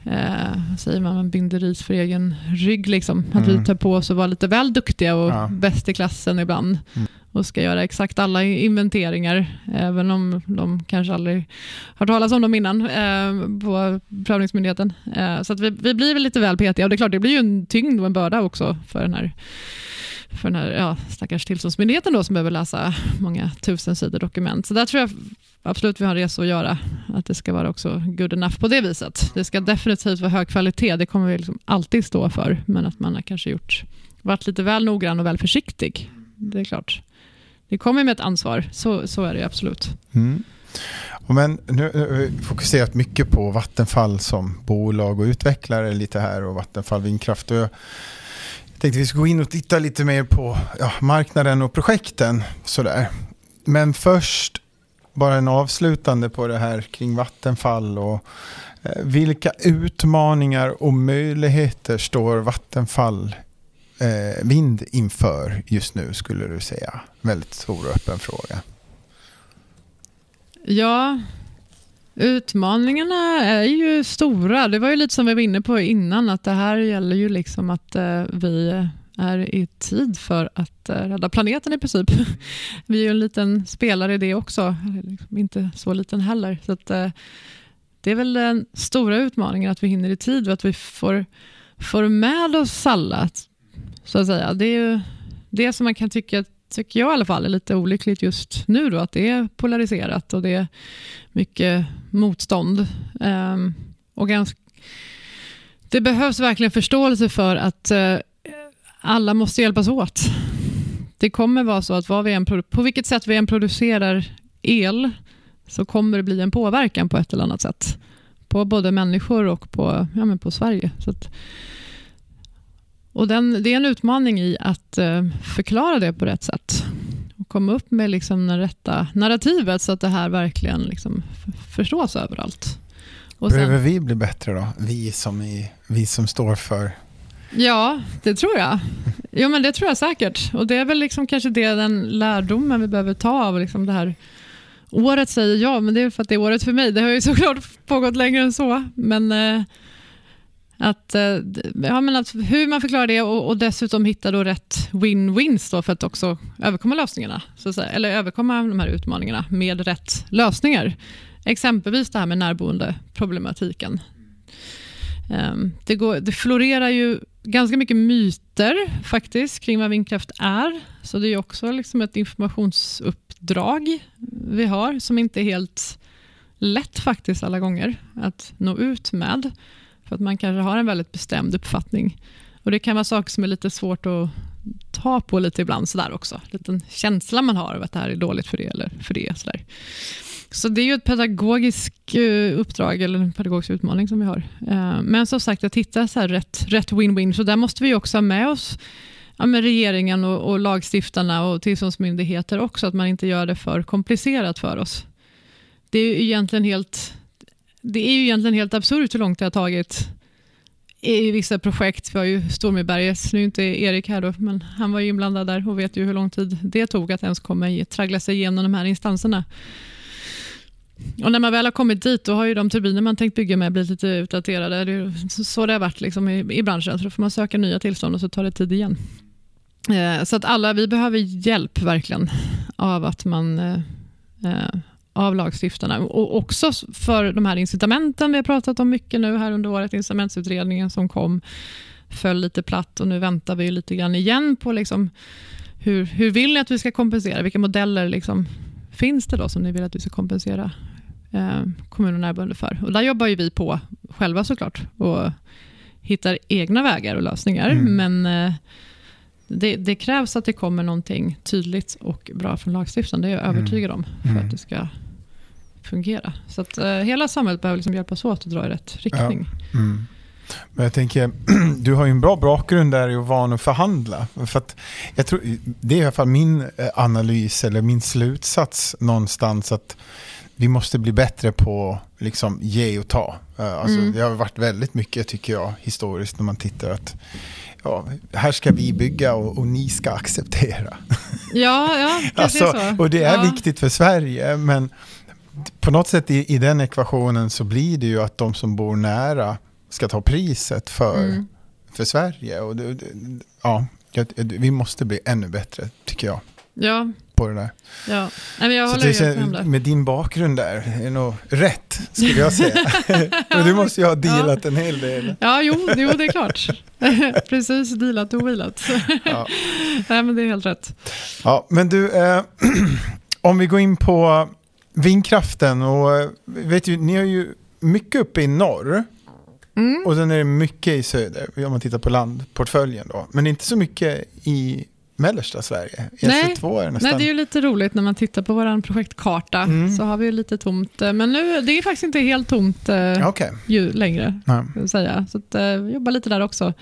C: eh, säger man, binder ris för egen rygg. Liksom. Att mm. vi tar på oss att vara lite väl duktiga och ja. bäst i klassen ibland. Mm. Och ska göra exakt alla inventeringar, även om de kanske aldrig har talat om dem innan eh, på prövningsmyndigheten. Eh, så att vi, vi blir väl lite väl petiga och det är klart, det blir ju en tyngd och en börda också för den här för den här ja, stackars tillståndsmyndigheten då, som behöver läsa många tusen sidor dokument. Så där tror jag absolut vi har en resa att göra, att det ska vara också good enough på det viset. Det ska definitivt vara hög kvalitet, det kommer vi liksom alltid stå för, men att man har kanske gjort, varit lite väl noggrann och väl försiktig. Det är klart. Det kommer med ett ansvar, så, så är det absolut. Mm.
A: Men nu har vi fokuserat mycket på Vattenfall som bolag och utvecklare lite här och Vattenfall Vindkraft. Och tänkte vi skulle gå in och titta lite mer på ja, marknaden och projekten. Sådär. Men först bara en avslutande på det här kring Vattenfall och Eh, vilka utmaningar och möjligheter står Vattenfall eh, vind inför just nu skulle du säga? Väldigt stor och öppen fråga.
C: Ja, utmaningarna är ju stora. Det var ju lite som vi var inne på innan, att det här gäller ju liksom att eh, vi är i tid för att eh, rädda planeten i princip. [LAUGHS] Vi är ju en liten spelare i det också, liksom inte så liten heller. Så att, eh, det är väl den stora utmaningen, att vi hinner i tid och att vi får, får med oss alla. Så att säga. Det är ju det som man kan tycka, tycker jag i alla fall, är lite olyckligt just nu. Då, att det är polariserat och det är mycket motstånd. Um, och ganska, det behövs verkligen förståelse för att uh, alla måste hjälpas åt. Det kommer vara så att vad vi än, på vilket sätt vi än producerar el så kommer det bli en påverkan på ett eller annat sätt. På både människor och på, ja, men på Sverige. Så att, och den, det är en utmaning i att uh, förklara det på rätt sätt. Och komma upp med liksom det rätta narrativet så att det här verkligen liksom förstås överallt.
A: Och Behöver vi bli bättre då? Vi som, i, vi som står för
C: Ja, det tror jag. Jo, men det tror jag säkert. Och Det är väl liksom kanske det, den lärdomen vi behöver ta av liksom det här året säger jag, men det är för att det är året för mig. Det har ju såklart pågått längre än så. Men eh, att, eh, ja, men att hur man förklarar det och, och dessutom hitta då rätt win-wins för att också överkomma lösningarna. Så att säga, eller överkomma de här utmaningarna med rätt lösningar. Exempelvis det här med närboendeproblematiken. Ehm, det, går, det florerar ju ganska mycket myter faktiskt kring vad vindkraft är. Så det är också liksom ett informationsuppdrag vi har som inte är helt lätt faktiskt alla gånger att nå ut med. För att man kanske har en väldigt bestämd uppfattning. Och Det kan vara saker som är lite svårt att ta på lite ibland sådär också. Liten känsla man har av att det här är dåligt för det eller för det. Sådär. Så det är ju ett pedagogiskt eh, uppdrag eller en pedagogisk utmaning som vi har. Eh, men som sagt, att hitta så rätt, rätt win-win. Så där måste vi också ha med oss ja, med regeringen och, och lagstiftarna och tillståndsmyndigheter också, att man inte gör det för komplicerat för oss. Det är ju egentligen helt, det är ju egentligen helt absurt hur långt det har tagit i vissa projekt. Vi har ju Stormyberget, nu är inte Erik här då, men han var ju inblandad där och vet ju hur lång tid det tog att ens komma traggla sig igenom de här instanserna. Och när man väl har kommit dit, då har ju de turbiner man tänkt bygga med blivit lite utdaterade. Det är så det har varit liksom i, i branschen, så då får man söka nya tillstånd och så tar det tid igen. Eh, så att alla, vi behöver hjälp verkligen av att man eh, eh, av lagstiftarna. Och också för de här incitamenten vi har pratat om mycket nu här under året, incitamentsutredningen som kom, föll lite platt och nu väntar vi lite grann igen på liksom hur, hur vill ni att vi ska kompensera? Vilka modeller liksom finns det då som ni vill att vi ska kompensera eh, kommuner och närboende för? Och där jobbar ju vi på själva såklart och hittar egna vägar och lösningar. Mm. Men eh, det, det, krävs att det kommer någonting tydligt och bra från lagstiftaren. Det är jag mm. övertygad om för mm. att det ska fungera. Så att eh, hela samhället behöver liksom hjälpas åt att dra i rätt riktning. Ja. Mm.
A: Men jag tänker, [CLEARS THROAT] du har ju en bra bakgrund där och van att förhandla. För att jag tror, det är i alla fall min eh, analys eller min slutsats någonstans att vi måste bli bättre på liksom ge och ta. Eh, alltså, mm. Det har varit väldigt mycket tycker jag historiskt när man tittar att ja, här ska vi bygga och, och ni ska acceptera.
C: Ja, ja [LAUGHS] alltså, så.
A: Och det är
C: ja.
A: viktigt för Sverige men på något sätt i, i den ekvationen så blir det ju att de som bor nära ska ta priset för, mm. för Sverige. Och det, ja, vi måste bli ännu bättre, tycker jag.
C: Ja.
A: På det där.
C: Ja, Nej, men jag håller
A: så det, med, med din bakgrund där, är nog rätt, skulle jag säga. [LAUGHS] men du måste ju ha dealat ja. en hel del.
C: Ja, jo, jo det är klart. [LAUGHS] Precis, dealat och wheelat. ja. Nej, men det är helt rätt.
A: Ja, men du, eh, [CLEARS THROAT] om vi går in på vindkraften och eh, vet ju, ni har ju mycket uppe i norr. Mm. Och sen är det mycket i söder, om man tittar på landportföljen då. Men inte så mycket i, mellersta Sverige.
C: Nej,
A: EC2 är nästan...
C: nej, det är ju lite roligt när man tittar på vår projektkarta
A: Mm.
C: så har vi ju lite tomt. eh, Men nu, det är faktiskt inte helt tomt eh,
A: Okej.
C: ju längre. Jag säga. Så att, eh, vi jobbar lite där också.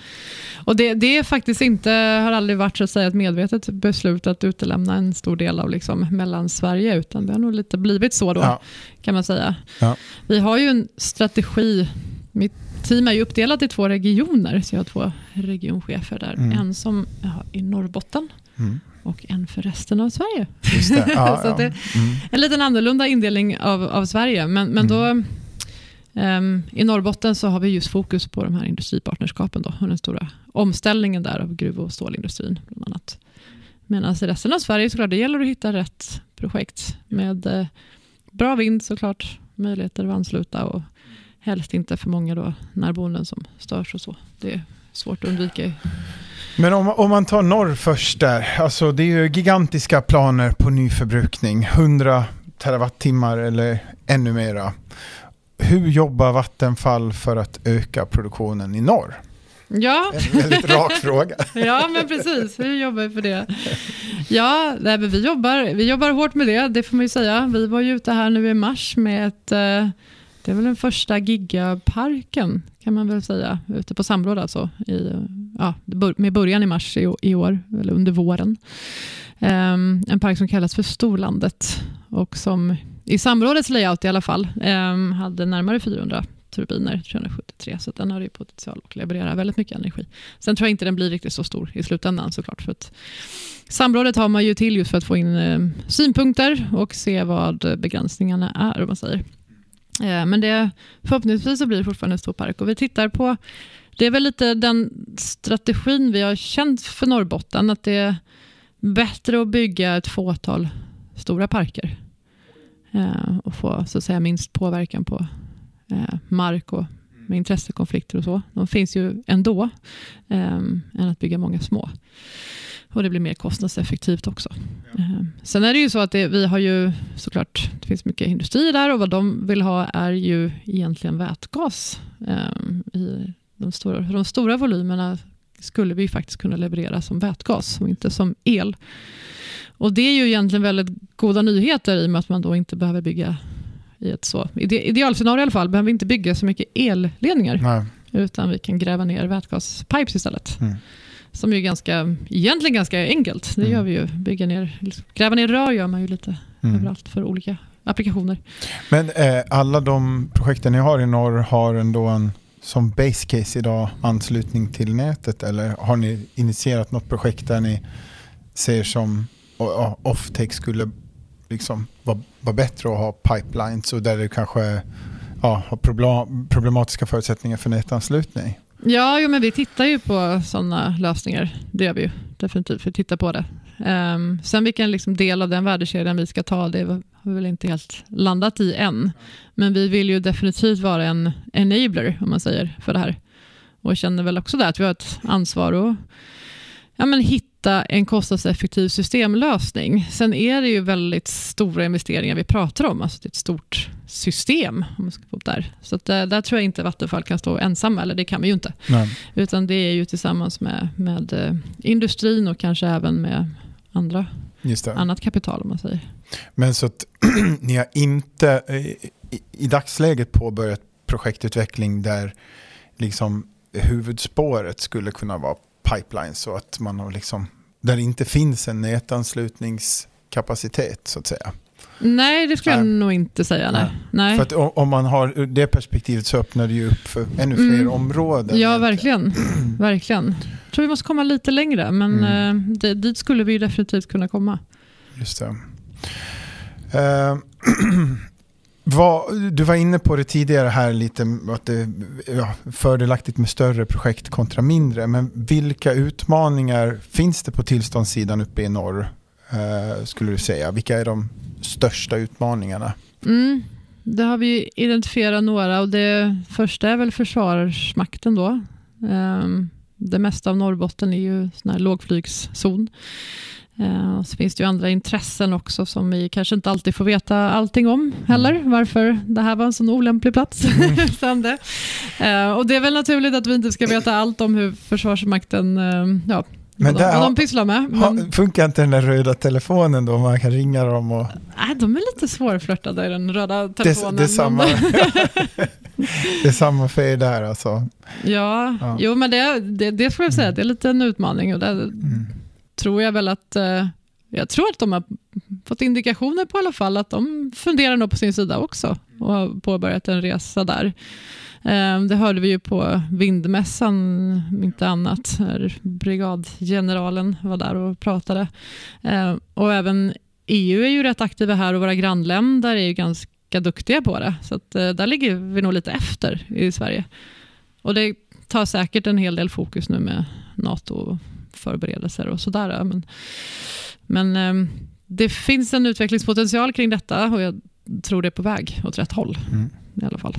C: Och det, det är faktiskt inte, har aldrig varit så att säga ett medvetet beslut att utelämna en stor del av liksom Mellansverige, utan det har nog lite blivit så då,
A: Ja.
C: kan man säga.
A: Ja.
C: Vi har ju en strategi, mitt team är ju uppdelat i två regioner, så jag har två regionchefer där.
A: Mm.
C: En som ja, i Norrbotten
A: Mm.
C: och en för resten av Sverige. [LAUGHS]
A: Det. Ja,
C: Så
A: ja.
C: det-
A: Mm.
C: En liten annorlunda indelning av, av Sverige, men, men då ehm, i Norrbotten så har vi just fokus på de här industripartnerskapen då, och den stora omställningen där av gruv och stålindustrin bland annat. Medan i resten av Sverige såklart, det gäller att hitta rätt projekt med eh, bra vind såklart, möjligheter att ansluta och helst inte för många då närboenden som störs och så. Det är svårt att undvika.
A: Men om, om man tar norr först där, alltså det är ju gigantiska planer på ny förbrukning, 100 terawattimmar eller ännu mera. Hur jobbar Vattenfall för att öka produktionen i norr?
C: Ja,
A: En väldigt rak [LAUGHS] fråga.
C: Ja, men precis. Vi jobbar för det. Ja, nej, men vi, jobbar, vi jobbar hårt med det, det får man ju säga. Vi var ju ute här nu i mars med ett, eh, det är väl den första gigaparken kan man väl säga, ute på samråd alltså, i, ja, med början i mars i, i år, eller under våren. Um, en park som kallas för Storlandet och som i samrådets layout i alla fall um, hade närmare 400 turbiner 373, så den har ju potential att leverera väldigt mycket energi. Sen tror jag inte den blir riktigt så stor i slutändan såklart. För att samrådet har man ju till just för att få in eh, synpunkter och se vad begränsningarna är. Om man säger. Eh, men det, förhoppningsvis så blir det fortfarande en stor park. Och vi tittar på, det är väl lite den strategin vi har känt för Norrbotten, att det är bättre att bygga ett fåtal stora parker eh, och få så att säga, minst påverkan på eh, mark och med intressekonflikter och så. De finns ju ändå, eh, än att bygga många små. Och det blir mer kostnadseffektivt också. Eh, sen är det ju så att det, vi har ju såklart, det finns mycket industri där och vad de vill ha är ju egentligen vätgas. Eh, i de, stora, de stora volymerna skulle vi faktiskt kunna leverera som vätgas och inte som el. Och det är ju egentligen väldigt goda nyheter i och med att man då inte behöver bygga i ett så, ide, idealscenario i alla fall, behöver vi inte bygga så mycket elledningar,
A: Nej.
C: utan vi kan gräva ner vätgaspipes istället.
A: Mm.
C: Som ju är ganska, egentligen ganska enkelt. Det
A: Mm.
C: gör vi ju. Bygga ner, gräva ner rör gör man ju lite
A: Mm.
C: överallt för olika applikationer.
A: Men eh, alla de projekten ni har i norr har ändå en som base case idag anslutning till nätet eller har ni initierat något projekt där ni ser som offtake skulle liksom vara, vara bättre att ha pipelines och där det kanske ja, har problem, problematiska förutsättningar för nätanslutning?
C: Ja, jo, men vi tittar ju på sådana lösningar. Det gör vi ju definitivt. Vi tittar på det. Um, sen vilken liksom del av den värdekedjan vi ska ta, det har vi väl inte helt landat i än. Men vi vill ju definitivt vara en enabler, om man säger, för det här. Och känner väl också där att vi har ett ansvar att ja, men hitta en kostnadseffektiv systemlösning. Sen är det ju väldigt stora investeringar vi pratar om. Alltså det är ett stort system. om man ska få där. Så där, där tror jag inte Vattenfall kan stå ensamma, eller det kan vi ju inte.
A: Nej.
C: Utan det är ju tillsammans med, med eh, industrin och kanske även med andra, annat kapital om man säger.
A: Men så att [CLEARS THROAT] ni har inte eh, i, i dagsläget påbörjat projektutveckling där liksom huvudspåret skulle kunna vara pipelines så att man har liksom där det inte finns en nätanslutningskapacitet så att säga.
C: Nej, det skulle jag nog inte säga. Nej.
A: Nej. För att om man har det perspektivet så öppnar det ju upp för ännu fler
C: Mm.
A: områden.
C: Ja, verkligen. [CLEARS THROAT] verkligen. Jag tror vi måste komma lite längre, men
A: Mm.
C: eh, det, dit skulle vi ju definitivt kunna komma.
A: Just det. Eh, [CLEARS THROAT] vad, du var inne på det tidigare här lite, att det är ja, fördelaktigt med större projekt kontra mindre. Men vilka utmaningar finns det på tillståndssidan uppe i norr? eh, skulle du säga? Vilka är de största utmaningarna?
C: Mm. Det har vi identifierat några och det första är väl Försvarsmakten då. Eh, Det mesta av Norrbotten är ju sån här lågflygszon. Eh, Så finns det ju andra intressen också som vi kanske inte alltid får veta allting om heller. Varför det här var en sån olämplig plats. [LAUGHS] Sen det. Eh, Och det är väl naturligt att vi inte ska veta allt om hur Försvarsmakten eh, ja, Men vad, de, pysslar med.
A: Men... Funkar inte den där röda telefonen då? Man kan ringa dem och...
C: Nej, de är lite svårflörtade i den röda telefonen.
A: Det, det, är, samma, [LAUGHS] det är samma för er där alltså?
C: Ja, ja. jo men det, det, det får jag säga, mm. det är lite en utmaning och det mm tror jag väl att eh, jag tror att de har fått indikationer på i alla fall att de funderar nog på sin sida också och har påbörjat en resa där. Eh, det hörde vi ju på vindmässan, inte annat. när Brigadgeneralen var där och pratade. Eh, och även EU är ju rätt aktiva här och våra grannländer är ju ganska duktiga på det. Så att, eh, där ligger vi nog lite efter i Sverige. Och det tar säkert en hel del fokus nu med NATO NATO-förberedelser och sådär. Men, men ehm, det finns en utvecklingspotential kring detta och jag tror det är på väg åt rätt håll mm. i alla fall.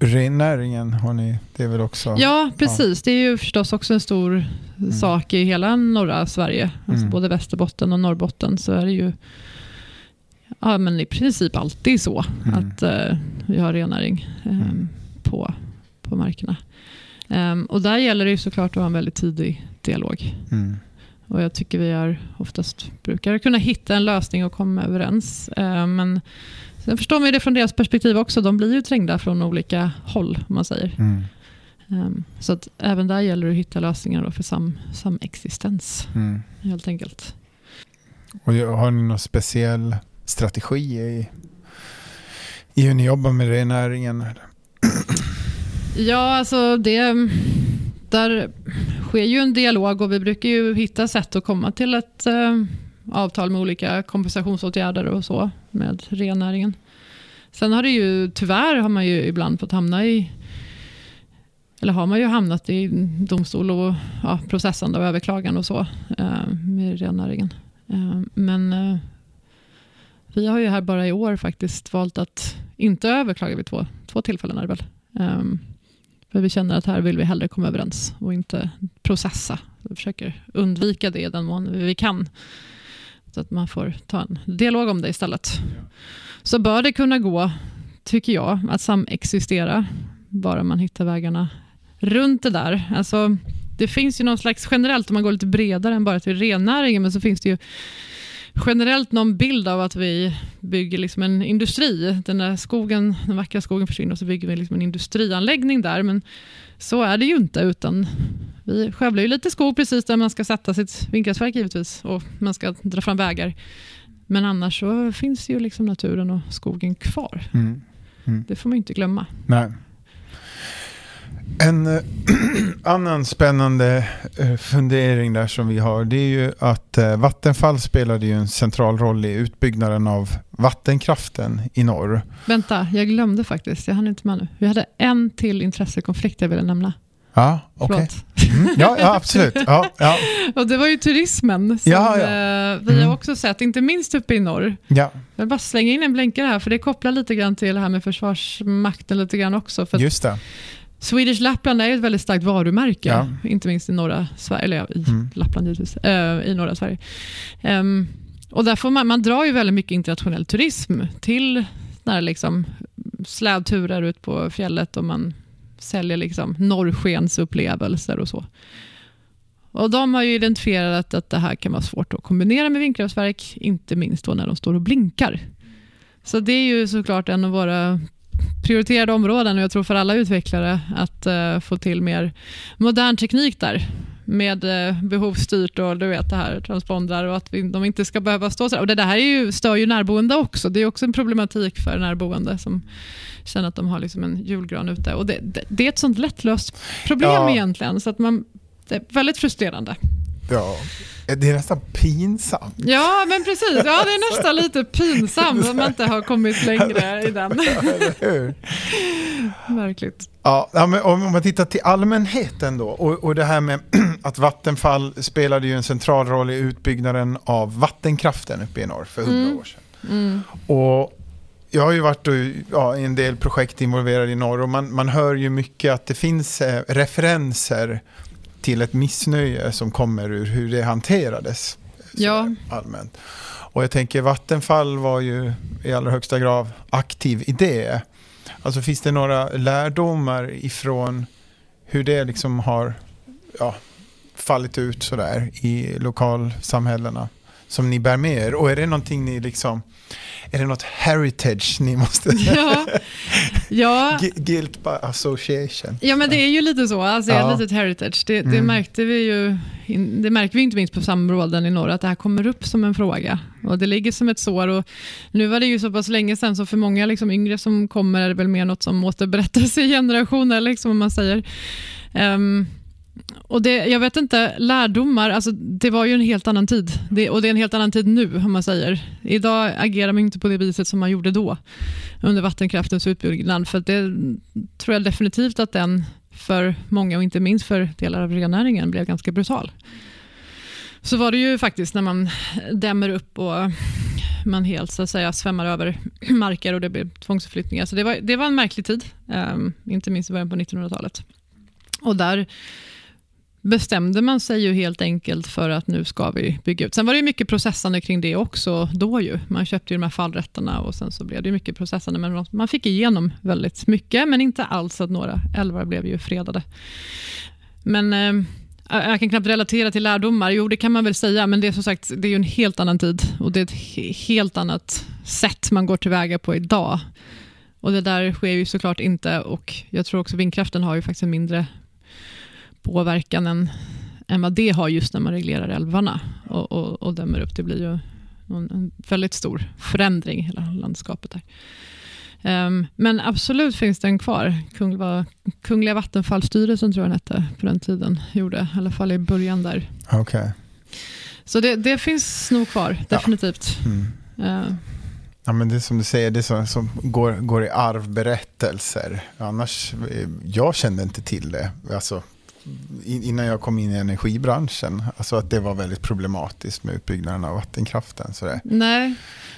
A: Rennäringen har ni, det är väl också?
C: Ja, precis. Ja. Det är ju förstås också en stor mm. sak i hela norra Sverige. Alltså mm. Både Västerbotten och Norrbotten så är det ju ja, men i princip alltid så mm. att uh, vi har rennäring um, på, på markerna. Um, och där gäller det ju såklart att ha en väldigt tidig dialog. Mm. Och jag tycker vi är oftast brukar kunna hitta en lösning och komma överens. Uh, men Sen förstår man det från deras perspektiv också. De blir ju trängda från olika håll, om man säger. Mm. Um, så att även där gäller det att hitta lösningar för sam, samexistens, mm. helt enkelt.
A: Och har ni någon speciell strategi i, i hur ni jobbar med rennäringen?
C: Ja, alltså det... Där sker ju en dialog och vi brukar ju hitta sätt att komma till ett eh, avtal med olika kompensationsåtgärder och så med rennäringen. Sen har det ju, tyvärr har man ju ibland fått hamna i eller har man ju hamnat i domstol och ja, processande och överklagande och så eh, med rennäringen. Eh, men eh, vi har ju här bara i år faktiskt valt att inte överklaga vid två, två tillfällen. Är det väl. Eh, för vi känner att här vill vi hellre komma överens och inte processa. Vi försöker undvika det i den mån vi kan. Så att man får ta en dialog om det istället. Så bör det kunna gå, tycker jag, att samexistera, bara man hittar vägarna runt det där. Alltså, det finns ju någon slags generellt, om man går lite bredare än bara till rennäringen, men så finns det ju generellt någon bild av att vi bygger liksom en industri. Den där skogen, den vackra skogen försvinner och så bygger vi liksom en industrianläggning där. Men så är det ju inte, utan vi skövlar ju lite skog precis där man ska sätta sitt vindkraftverk givetvis och man ska dra fram vägar. Men annars så finns ju liksom naturen och skogen kvar. Mm. Mm. Det får man inte glömma.
A: Nej. En äh, [CLEARS THROAT] annan spännande äh, fundering där som vi har det är ju att äh, Vattenfall spelade ju en central roll i utbyggnaden av vattenkraften i norr.
C: Vänta, jag glömde faktiskt. Jag hann inte med nu. Vi hade en till intressekonflikt jag ville nämna.
A: Ja, okej. Okay. Mm, ja, ja, absolut. Ja, ja. [LAUGHS]
C: och det var ju turismen som ja, ja. Eh, vi mm. har också sett, inte minst uppe i norr. Ja. Jag vill bara slänga in en blänkare här, för det kopplar lite grann till det här med Försvarsmakten lite grann också. För
A: Just det.
C: Swedish Lapland är ett väldigt starkt varumärke, ja. inte minst i norra Sverige, eller i mm. Lappland givetvis, äh, i norra Sverige. Um, och därför man, man drar ju väldigt mycket internationell turism till när liksom slädturer ut på fjället och man säljer liksom norrskensupplevelser och så. Och de har ju identifierat att det här kan vara svårt att kombinera med vindkraftverk, inte minst då när de står och blinkar. Så det är ju såklart en av våra prioriterade områden och jag tror för alla utvecklare att uh, få till mer modern teknik där med uh, behovsstyrt och du vet det här transpondrar och att vi, de inte ska behöva stå så. Och det, det här är ju, stör ju närboende också. Det är också en problematik för närboende som känner att de har liksom en julgran ute. Och det, det, det är ett sånt lättlöst problem ja. egentligen. Så att man, det är väldigt frustrerande.
A: Ja, det är nästan pinsamt.
C: Ja, men precis. Ja, det är nästan lite pinsamt om man inte har kommit längre i den. [LAUGHS] Märkligt.
A: Ja, men om man tittar till allmänheten då och, och det här med [CLEARS THROAT] att Vattenfall spelade ju en central roll i utbyggnaden av vattenkraften uppe i norr för hundra mm. år sedan. Mm. Och jag har ju varit ja, i en del projekt involverade i norr och man, man hör ju mycket att det finns eh, referenser till ett missnöje som kommer ur hur det hanterades ja. allmänt. Och jag tänker Vattenfall var ju i allra högsta grad aktiv i det. Alltså finns det några lärdomar ifrån hur det liksom har ja, fallit ut sådär i lokalsamhällena som ni bär med er? Och är det någonting ni liksom, är det något heritage ni måste...
C: Ja, ja. [LAUGHS]
A: Guilt by association.
C: Ja, men det är ju lite så. Alltså, ja. ett litet heritage. Det, det mm. märkte vi ju, det märkte vi inte minst på samråden i norr, att det här kommer upp som en fråga. Och Det ligger som ett sår. Och nu var det ju så pass länge sedan, så för många liksom yngre som kommer är det väl mer något som återberättas i generationer, liksom, om man säger. Um, och det, jag vet inte, lärdomar, alltså det var ju en helt annan tid. Det, och det är en helt annan tid nu, om man säger. Idag agerar man inte på det viset som man gjorde då, under vattenkraftens utbyggnad. För det tror jag definitivt att den, för många och inte minst för delar av rennäringen, blev ganska brutal. Så var det ju faktiskt när man dämmer upp och man helt så att säga svämmar över marker och det blir tvångsförflyttningar. Så det var, det var en märklig tid, um, inte minst i början på 1900-talet. Och där bestämde man sig ju helt enkelt för att nu ska vi bygga ut. Sen var det mycket processande kring det också då ju. Man köpte ju de här fallrätterna och sen så blev det mycket processande. Men man fick igenom väldigt mycket, men inte alls att några älvar blev ju fredade. Men eh, jag kan knappt relatera till lärdomar. Jo, det kan man väl säga, men det är som sagt det är en helt annan tid och det är ett helt annat sätt man går tillväga på idag. Och Det där sker ju såklart inte och jag tror också vindkraften har ju faktiskt en mindre påverkan än, än vad det har just när man reglerar älvarna och, och, och dämmer upp. Det blir ju en, väldigt stor förändring i hela landskapet. där. Um, men absolut finns den kvar. Kungliga, Kungliga Vattenfallstyrelsen tror jag den hette på den tiden. Gjorde, i alla fall i början där.
A: Okay.
C: Så det, det finns nog kvar, definitivt. Ja. Mm. Uh,
A: Ja, men det är som du säger, det är som, som går, går i arvberättelser. Annars, eh, jag kände inte till det. Alltså, innan jag kom in i energibranschen, alltså att det var väldigt problematiskt med utbyggnaden av vattenkraften. Sådär.
C: Nej,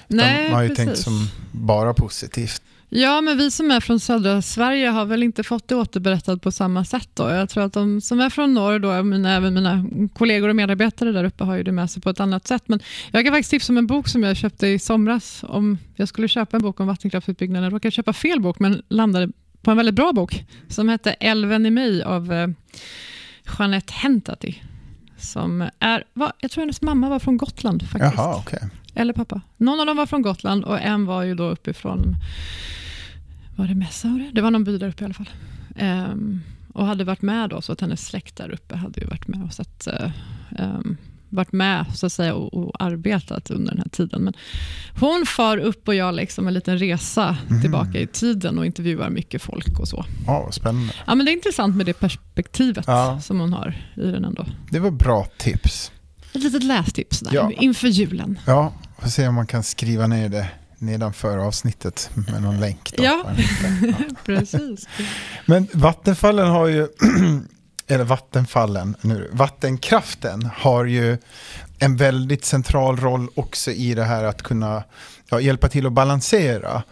C: Nej
A: man har ju precis. tänkt som bara positivt.
C: Ja, men vi som är från södra Sverige har väl inte fått det återberättat på samma sätt. Då. Jag tror att de som är från norr, då, mina, även mina kollegor och medarbetare där uppe har ju det med sig på ett annat sätt. Men jag kan faktiskt tipsa om en bok som jag köpte i somras. Om jag skulle köpa en bok om vattenkraftsutbyggnaden. Jag råkade köpa fel bok, men landade på en väldigt bra bok som hette Älven i mig av eh, Jeanette Hentati. Som är, va, jag tror hennes mamma var från Gotland faktiskt.
A: Jaha, okay.
C: Eller pappa. Någon av dem var från Gotland och en var ju då uppifrån, var det Messaure? Det var någon by där uppe i alla fall. Um, och hade varit med då, så att hennes släkt där uppe hade ju varit med och sett um, varit med så att säga, och, och, arbetat under den här tiden. Men hon far upp och gör liksom en liten resa mm. tillbaka i tiden och intervjuar mycket folk och så.
A: Ja, spännande.
C: Ja, men det är intressant med det perspektivet ja. som hon har i den ändå.
A: Det var bra tips.
C: Ett litet lästips där, ja. inför julen.
A: Ja, får se om man kan skriva ner det nedanför avsnittet med någon länk. Då,
C: ja, [LAUGHS] precis.
A: Men Vattenfallen har ju [CLEARS THROAT] eller vattenfallen nu, vattenkraften har ju en väldigt central roll också i det här att kunna ja, hjälpa till att balansera.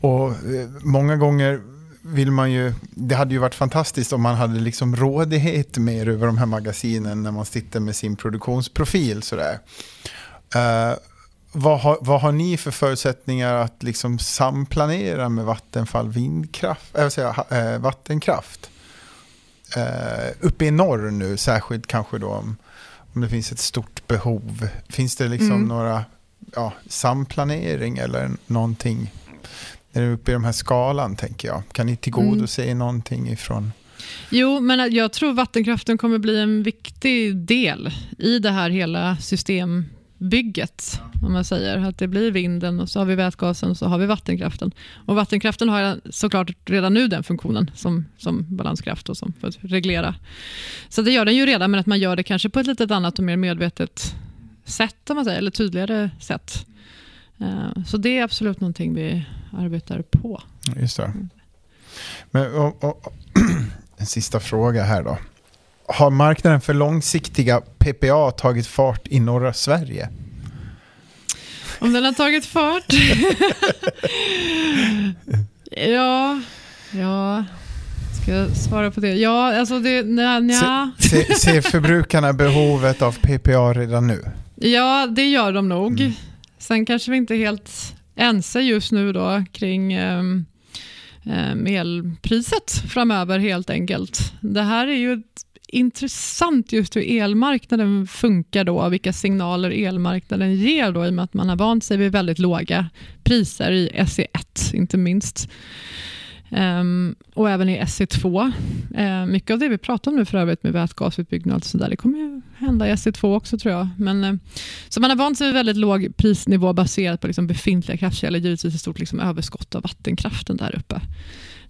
A: Och eh, många gånger vill man ju, det hade ju varit fantastiskt om man hade liksom rådighet mer över de här magasinen när man sitter med sin produktionsprofil. Sådär. Uh, vad, har, vad har ni för förutsättningar att liksom samplanera med Vattenfall vindkraft, äh, säga, äh, vattenkraft? Eh, uppe i norr nu, särskilt kanske då om, om det finns ett stort behov. Finns det liksom mm. några ja, samplanering eller någonting? Är det uppe i de här skalan tänker jag? Kan ni tillgodose mm. någonting ifrån?
C: Jo, men jag tror vattenkraften kommer bli en viktig del i det här hela system bygget, om man säger. Att det blir vinden och så har vi vätgasen och så har vi vattenkraften. Och vattenkraften har såklart redan nu den funktionen som, som balanskraft och som för att reglera. Så det gör den ju redan, men att man gör det kanske på ett lite annat och mer medvetet sätt, om man säger, eller tydligare sätt. Eh, så det är absolut någonting vi arbetar på.
A: Just det. Men, och, och, [CLEARS THROAT] en sista fråga här då har marknaden för långsiktiga PPA tagit fart i norra Sverige?
C: Om den har tagit fart? [LAUGHS] ja, ja. Ska jag svara på det? Ja, alltså det... Nja, nja.
A: Se, se, ser förbrukarna behovet av PPA redan nu?
C: Ja, det gör de nog. Mm. Sen kanske vi inte är helt ense just nu då kring um, elpriset framöver helt enkelt. Det här är ju ett intressant just hur elmarknaden funkar då, vilka signaler elmarknaden ger då, i och med att man har vant sig vid väldigt låga priser i SE1, inte minst. Um, och även i SE2. Uh, ehm, mycket av det vi pratar om nu för övrigt med vätgasutbyggnad och så där, det kommer ju hända i SE2 också tror jag. Men, uh, så man har vant sig vid väldigt låg prisnivå baserat på liksom befintliga kraftkällor, givetvis ett stort liksom överskott av vattenkraften där uppe.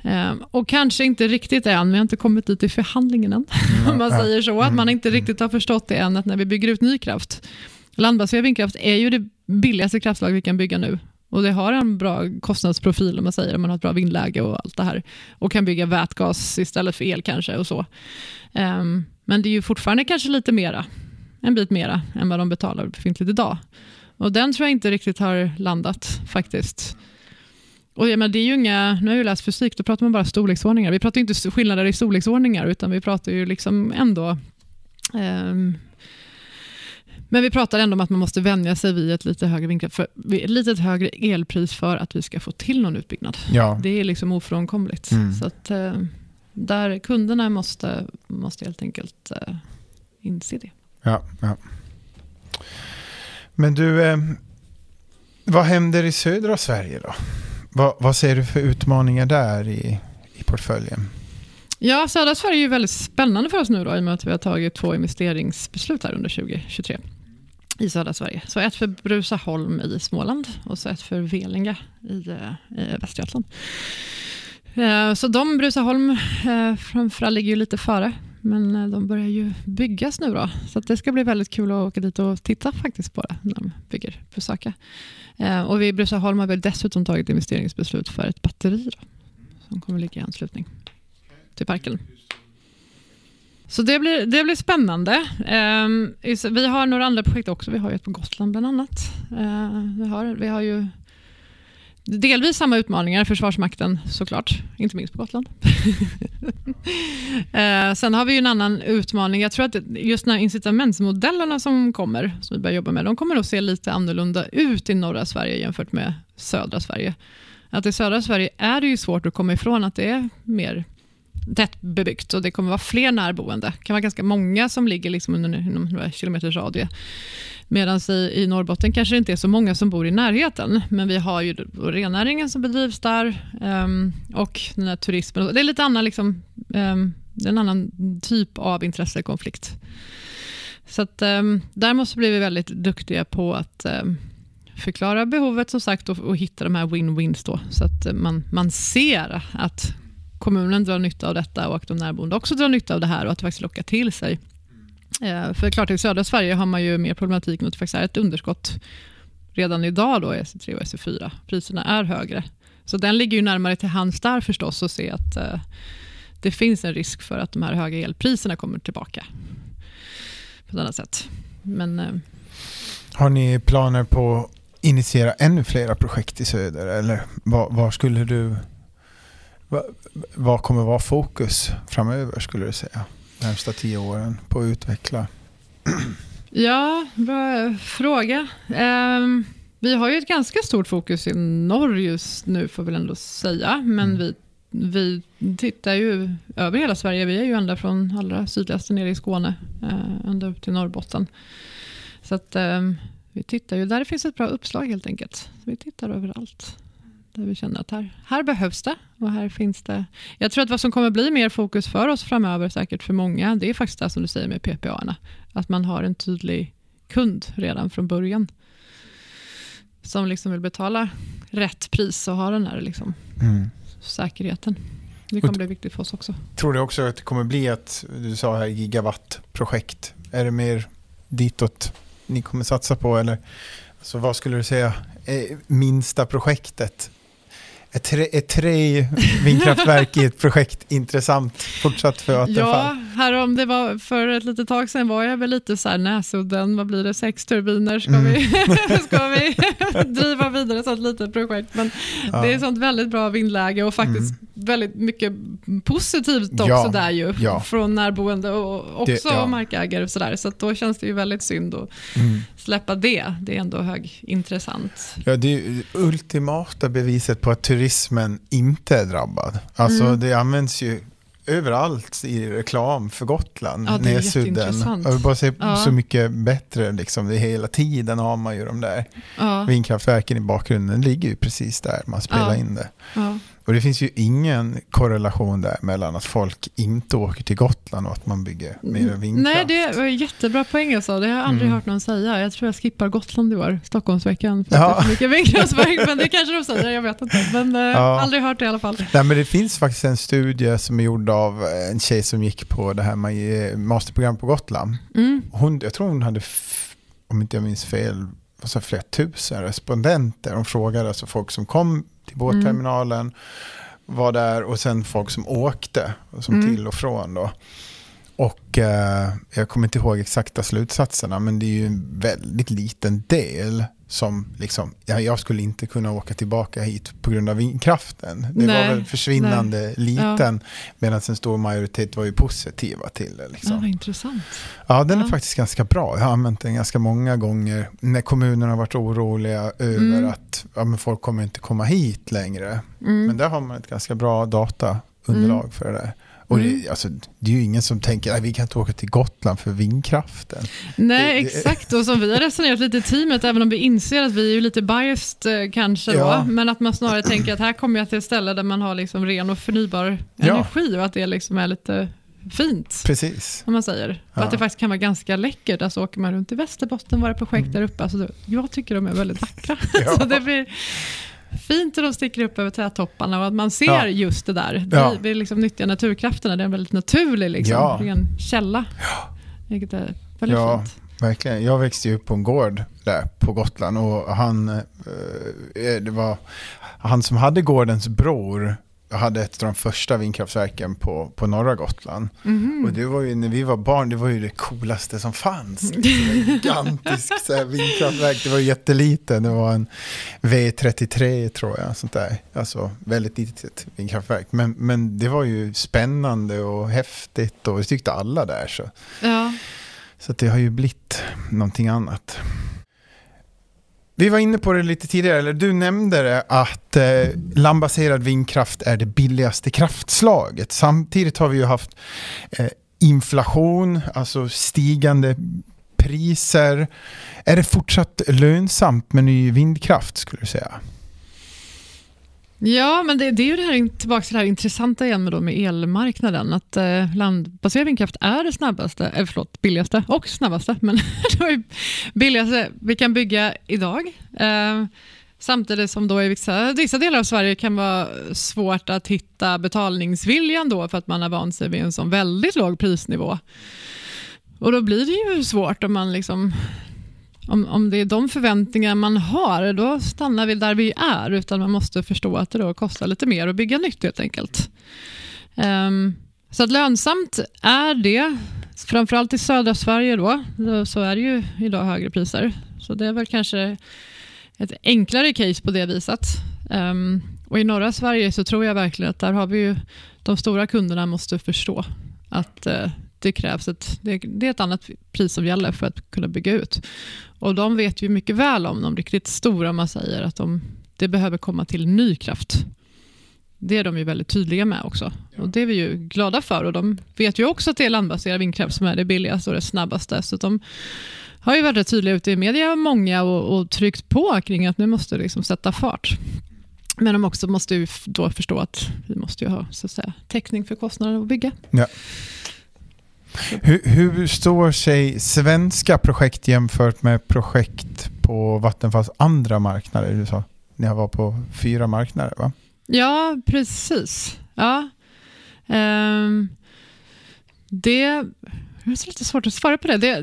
C: Um, och kanske inte riktigt än, vi har inte kommit dit i förhandlingen än, mm. [LAUGHS] om man säger så, att man inte riktigt har förstått det än, att när vi bygger ut ny kraft, landbaserad vindkraft är ju det billigaste kraftslag vi kan bygga nu. Och det har en bra kostnadsprofil om man säger, om man har ett bra vindläge och allt det här. Och kan bygga vätgas istället för el kanske och så. Um, men det är ju fortfarande kanske lite mera, en bit mera än vad de betalar befintligt idag. Och den tror jag inte riktigt har landat faktiskt. Och ja, men det är ju inga, nu har jag ju läst fysik, då pratar man bara storleksordningar. Vi pratar inte skillnader i storleksordningar, utan vi pratar ju liksom ändå um, men vi pratar ändå om att man måste vänja sig vid ett lite högre vindkraft, för, ett lite högre elpris för att vi ska få till någon utbyggnad. Ja. Det är liksom ofrånkomligt. Mm. Så att, eh, där kunderna måste, måste helt enkelt eh, inse det.
A: Ja, ja. Men du, eh, vad händer i södra Sverige då? Vad, vad ser du för utmaningar där i, i portföljen?
C: Ja, södra Sverige är ju väldigt spännande för oss nu då, i och med att vi har tagit två investeringsbeslut här under 2023 i södra Sverige. Så ett för Brusaholm i Småland och så ett för Velinga i, eh, i Västergötland. Eh, så de, Brusaholm, eh, framförallt ligger ju lite före, men de börjar ju byggas nu då. Så det ska bli väldigt kul att åka dit och titta faktiskt på det när de bygger, besöka. Eh, och vi i Brusaholm har väl dessutom tagit investeringsbeslut för ett batteri då, som kommer ligga i anslutning till parken. Så det blir, det blir spännande. Eh, vi har några andra projekt också. Vi har ett på Gotland bland annat. Eh, vi, har, vi har ju delvis samma utmaningar, Försvarsmakten såklart, inte minst på Gotland. [LAUGHS] eh, sen har vi en annan utmaning. Jag tror att just när incitamentsmodellerna som kommer, som vi börjar jobba med, de kommer att se lite annorlunda ut i norra Sverige jämfört med södra Sverige. Att i södra Sverige är det ju svårt att komma ifrån att det är mer tätt bebyggt och det kommer vara fler närboende. Det kan vara ganska många som ligger liksom under, inom några kilometers radie. Medan i, i Norrbotten kanske det inte är så många som bor i närheten, men vi har ju rennäringen som bedrivs där um, och den här turismen. Det är lite annan, liksom, um, det är en annan typ av intressekonflikt. Så att, um, där måste vi bli väldigt duktiga på att ehm, förklara behovet som sagt och, och hitta de här win-wins då, så att man, man ser att kommunen drar nytta av detta och att de närboende också drar nytta av det här och att det faktiskt lockar till sig. Eh, för klart, i södra Sverige har man ju mer problematik med att det faktiskt är ett underskott redan idag då i SE3 och SE4. Priserna är högre. Så den ligger ju närmare till hands där förstås och se att eh, det finns en risk för att de här höga elpriserna kommer tillbaka på ett annat sätt. Men, eh,
A: har ni planer på att initiera ännu flera projekt i söder eller var, var skulle du vad kommer vara fokus framöver skulle du säga? De närmsta tio åren på att utveckla? [CLEARS THROAT]
C: Ja, bra fråga. Um, vi har ju ett ganska stort fokus i norr just nu får vi ändå säga. Men mm. vi, vi tittar ju över hela Sverige. Vi är ju ända från allra sydligaste nere i Skåne, uh, ända upp till Norrbotten. Så att um, vi tittar ju, där finns ett bra uppslag helt enkelt. Vi tittar överallt där vi känner att här, här behövs det och här finns det. Jag tror att vad som kommer bli mer fokus för oss framöver, säkert för många, det är faktiskt det som du säger med PPA. Att man har en tydlig kund redan från början. Som liksom vill betala rätt pris och ha den här liksom mm. säkerheten. Det kommer bli viktigt för oss också.
A: Tror du också att det kommer bli ett, du sa här gigawattprojekt. Är det mer ditåt ni kommer satsa på eller alltså vad skulle du säga är minsta projektet är tre, är tre vindkraftverk i ett projekt intressant fortsatt för Vattenfall?
C: Ja, härom, det var för ett litet tag sedan var jag väl lite så här Näsudden, vad blir det, sex turbiner ska mm. vi, [LAUGHS] ska vi [LAUGHS] driva vidare ett sånt litet projekt. Men ja. det är ett sånt väldigt bra vindläge och faktiskt mm. Väldigt mycket positivt också ja. där ju, ja. [LAUGHS] från närboende och också det, markägare och sådär. Så då känns det ju väldigt synd att mm. släppa det. Det är ändå högintressant.
A: Ja, det är ultimata beviset på att turismen inte är drabbad. Alltså mm. det används ju överallt i reklam för Gotland.
C: Ja, det är
A: nedsudden.
C: jätteintressant.
A: Jag vill bara se
C: Ja.
A: så mycket bättre. Liksom. Det hela tiden har man ju de där
C: Ja,
A: vindkraftverken i bakgrunden. Det ligger ju precis där man spelar
C: Ja.
A: in det. Och det finns ju ingen korrelation där mellan att folk inte åker till Gotland och att man bygger mer vindkraft.
C: Nej, det var jättebra poäng alltså. Det har jag aldrig
A: Mm.
C: hört någon säga. Jag tror jag skippar Gotland i år, Stockholmsveckan, för att
A: Ja.
C: det är för mycket vindkraftverk. Men det [LAUGHS] kanske de säger, jag vet inte. Men eh,
A: Ja.
C: aldrig hört det i alla fall.
A: Nej, men det finns faktiskt en studie som är gjord av en tjej som gick på det här med masterprogram på Gotland.
C: Mm.
A: Hon, jag tror hon hade, om inte jag minns fel, sa jag, flera tusen respondenter. De frågade alltså folk som kom till båtterminalen, var där och sen folk som åkte, som
C: Mm.
A: till och från då. Och eh, jag kommer inte ihåg exakta slutsatserna, men det är ju en väldigt liten del som liksom, ja, jag skulle inte kunna åka tillbaka hit på grund av vindkraften. Det
C: Nej,
A: var väl försvinnande liten, medan en stor majoritet var ju positiva till det.
C: Ja,
A: Liksom.
C: vad intressant.
A: Ja, den är
C: Ja.
A: faktiskt ganska bra. Jag har använt den ganska många gånger när kommunerna har varit oroliga över
C: Mm.
A: att ja, men folk kommer inte komma hit längre.
C: Mm.
A: Men där har man ett ganska bra dataunderlag för det där. Och
C: Mm.
A: det, alltså, det är ju ingen som tänker att vi kan inte åka till Gotland för vindkraften.
C: Nej,
A: det-
C: exakt. Och som vi har resonerat lite i teamet, även om vi inser att vi är lite biased eh, kanske då,
A: Ja.
C: men att man snarare tänker att här kommer jag till ett ställe där man har liksom ren och förnybar
A: Ja.
C: energi och att det liksom är lite fint.
A: Precis.
C: Om man säger.
A: Ja.
C: att det faktiskt kan vara ganska läckert. Alltså åker man runt i Västerbotten, våra projekt där uppe. Alltså, jag tycker de är väldigt vackra. [LAUGHS]
A: Ja.
C: så det blir fint när de sticker upp över trädtopparna och att man ser
A: Ja.
C: just det där.
A: Ja.
C: vi liksom nyttjar naturkrafterna, det är en väldigt naturlig liksom,
A: Ja.
C: ren källa. Vilket är väldigt
A: Ja.
C: fint.
A: Verkligen. Jag växte ju upp på en gård där på Gotland och han, eh, det var, han som hade gårdens bror hade ett av de första vindkraftverken på, på norra Gotland.
C: Mhm.
A: Och det var ju, när vi var barn, det var ju det coolaste som fanns. Gigantiskt vindkraftverk, det var jätteliten, det var en V33 tror jag, sånt där. Alltså väldigt litet vindkraftverk. Men, men det var ju spännande och häftigt och det tyckte alla där. Så.
C: Ja.
A: Så det har ju blivit någonting annat. Vi var inne på det lite tidigare, eller du nämnde det, att eh, landbaserad vindkraft är det billigaste kraftslaget. Samtidigt har vi ju haft eh, inflation, alltså stigande priser. Är det fortsatt lönsamt med ny vindkraft skulle du säga?
C: Ja, men det, det är ju det här, tillbaka till det här intressanta igen med, då med elmarknaden. Att eh, landbaserad vindkraft är det snabbaste, eh, förlåt, billigaste och snabbaste, men [LAUGHS] det billigaste vi kan bygga idag. Eh, samtidigt som då i vissa, vissa delar av Sverige kan vara svårt att hitta betalningsviljan då för att man har vant sig vid en sån väldigt låg prisnivå. Och då blir det ju svårt om man liksom om, om det är de förväntningar man har, då stannar vi där vi är. Utan man måste förstå att det då kostar lite mer att bygga nytt helt enkelt. Um, så att lönsamt är det. Framförallt i södra Sverige då, då, så är det ju idag högre priser. Så det är väl kanske ett enklare case på det viset. Um, och i norra Sverige så tror jag verkligen att där har vi ju, de stora kunderna måste förstå att uh, det krävs ett, det, det är ett annat pris som gäller för att kunna bygga ut. Och de vet ju mycket väl om de riktigt stora, man säger att de, det behöver komma till ny kraft. Det är de ju väldigt tydliga med också. Och Det är vi ju glada för och de vet ju också att det är landbaserad vindkraft som är det billigaste och det snabbaste. Så de har ju varit tydliga ute i media, många, och, och tryckt på kring att nu måste liksom sätta fart. Men de också måste ju då förstå att vi måste ju ha så att säga, täckning för kostnaden att bygga.
A: Hur, hur står sig svenska projekt jämfört med projekt på Vattenfalls andra marknader? Du sa ni var på fyra marknader va?
C: Ja, precis. Ja. Ehm, det, det är lite svårt att svara på det. det.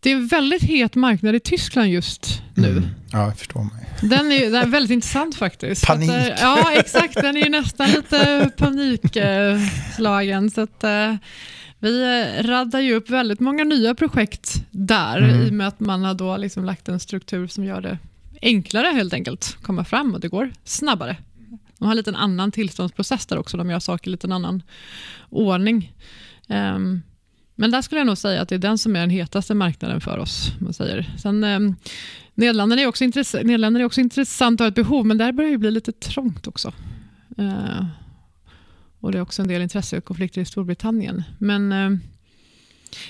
C: Det är en väldigt het marknad i Tyskland just nu.
A: Mm. Ja, jag förstår mig.
C: Den är, den är väldigt [LAUGHS] intressant faktiskt.
A: Panik.
C: Att, eh, ja, exakt. Den är ju nästan lite [LAUGHS] panikslagen. Så att, eh, vi eh, raddar ju upp väldigt många nya projekt där
A: Mm.
C: i och med att man har då liksom lagt en struktur som gör det enklare helt enkelt att komma fram och det går snabbare. De har en liten annan tillståndsprocess där också. De gör saker i lite annan ordning. Ehm, men där skulle jag nog säga att det är den som är den hetaste marknaden för oss. Man säger. Sen, um, Nederländerna, är också intress- Nederländerna är också intressant och har ett behov, men där börjar det bli lite trångt också. Eh, och det är också en del intressekonflikter i Storbritannien. Men eh,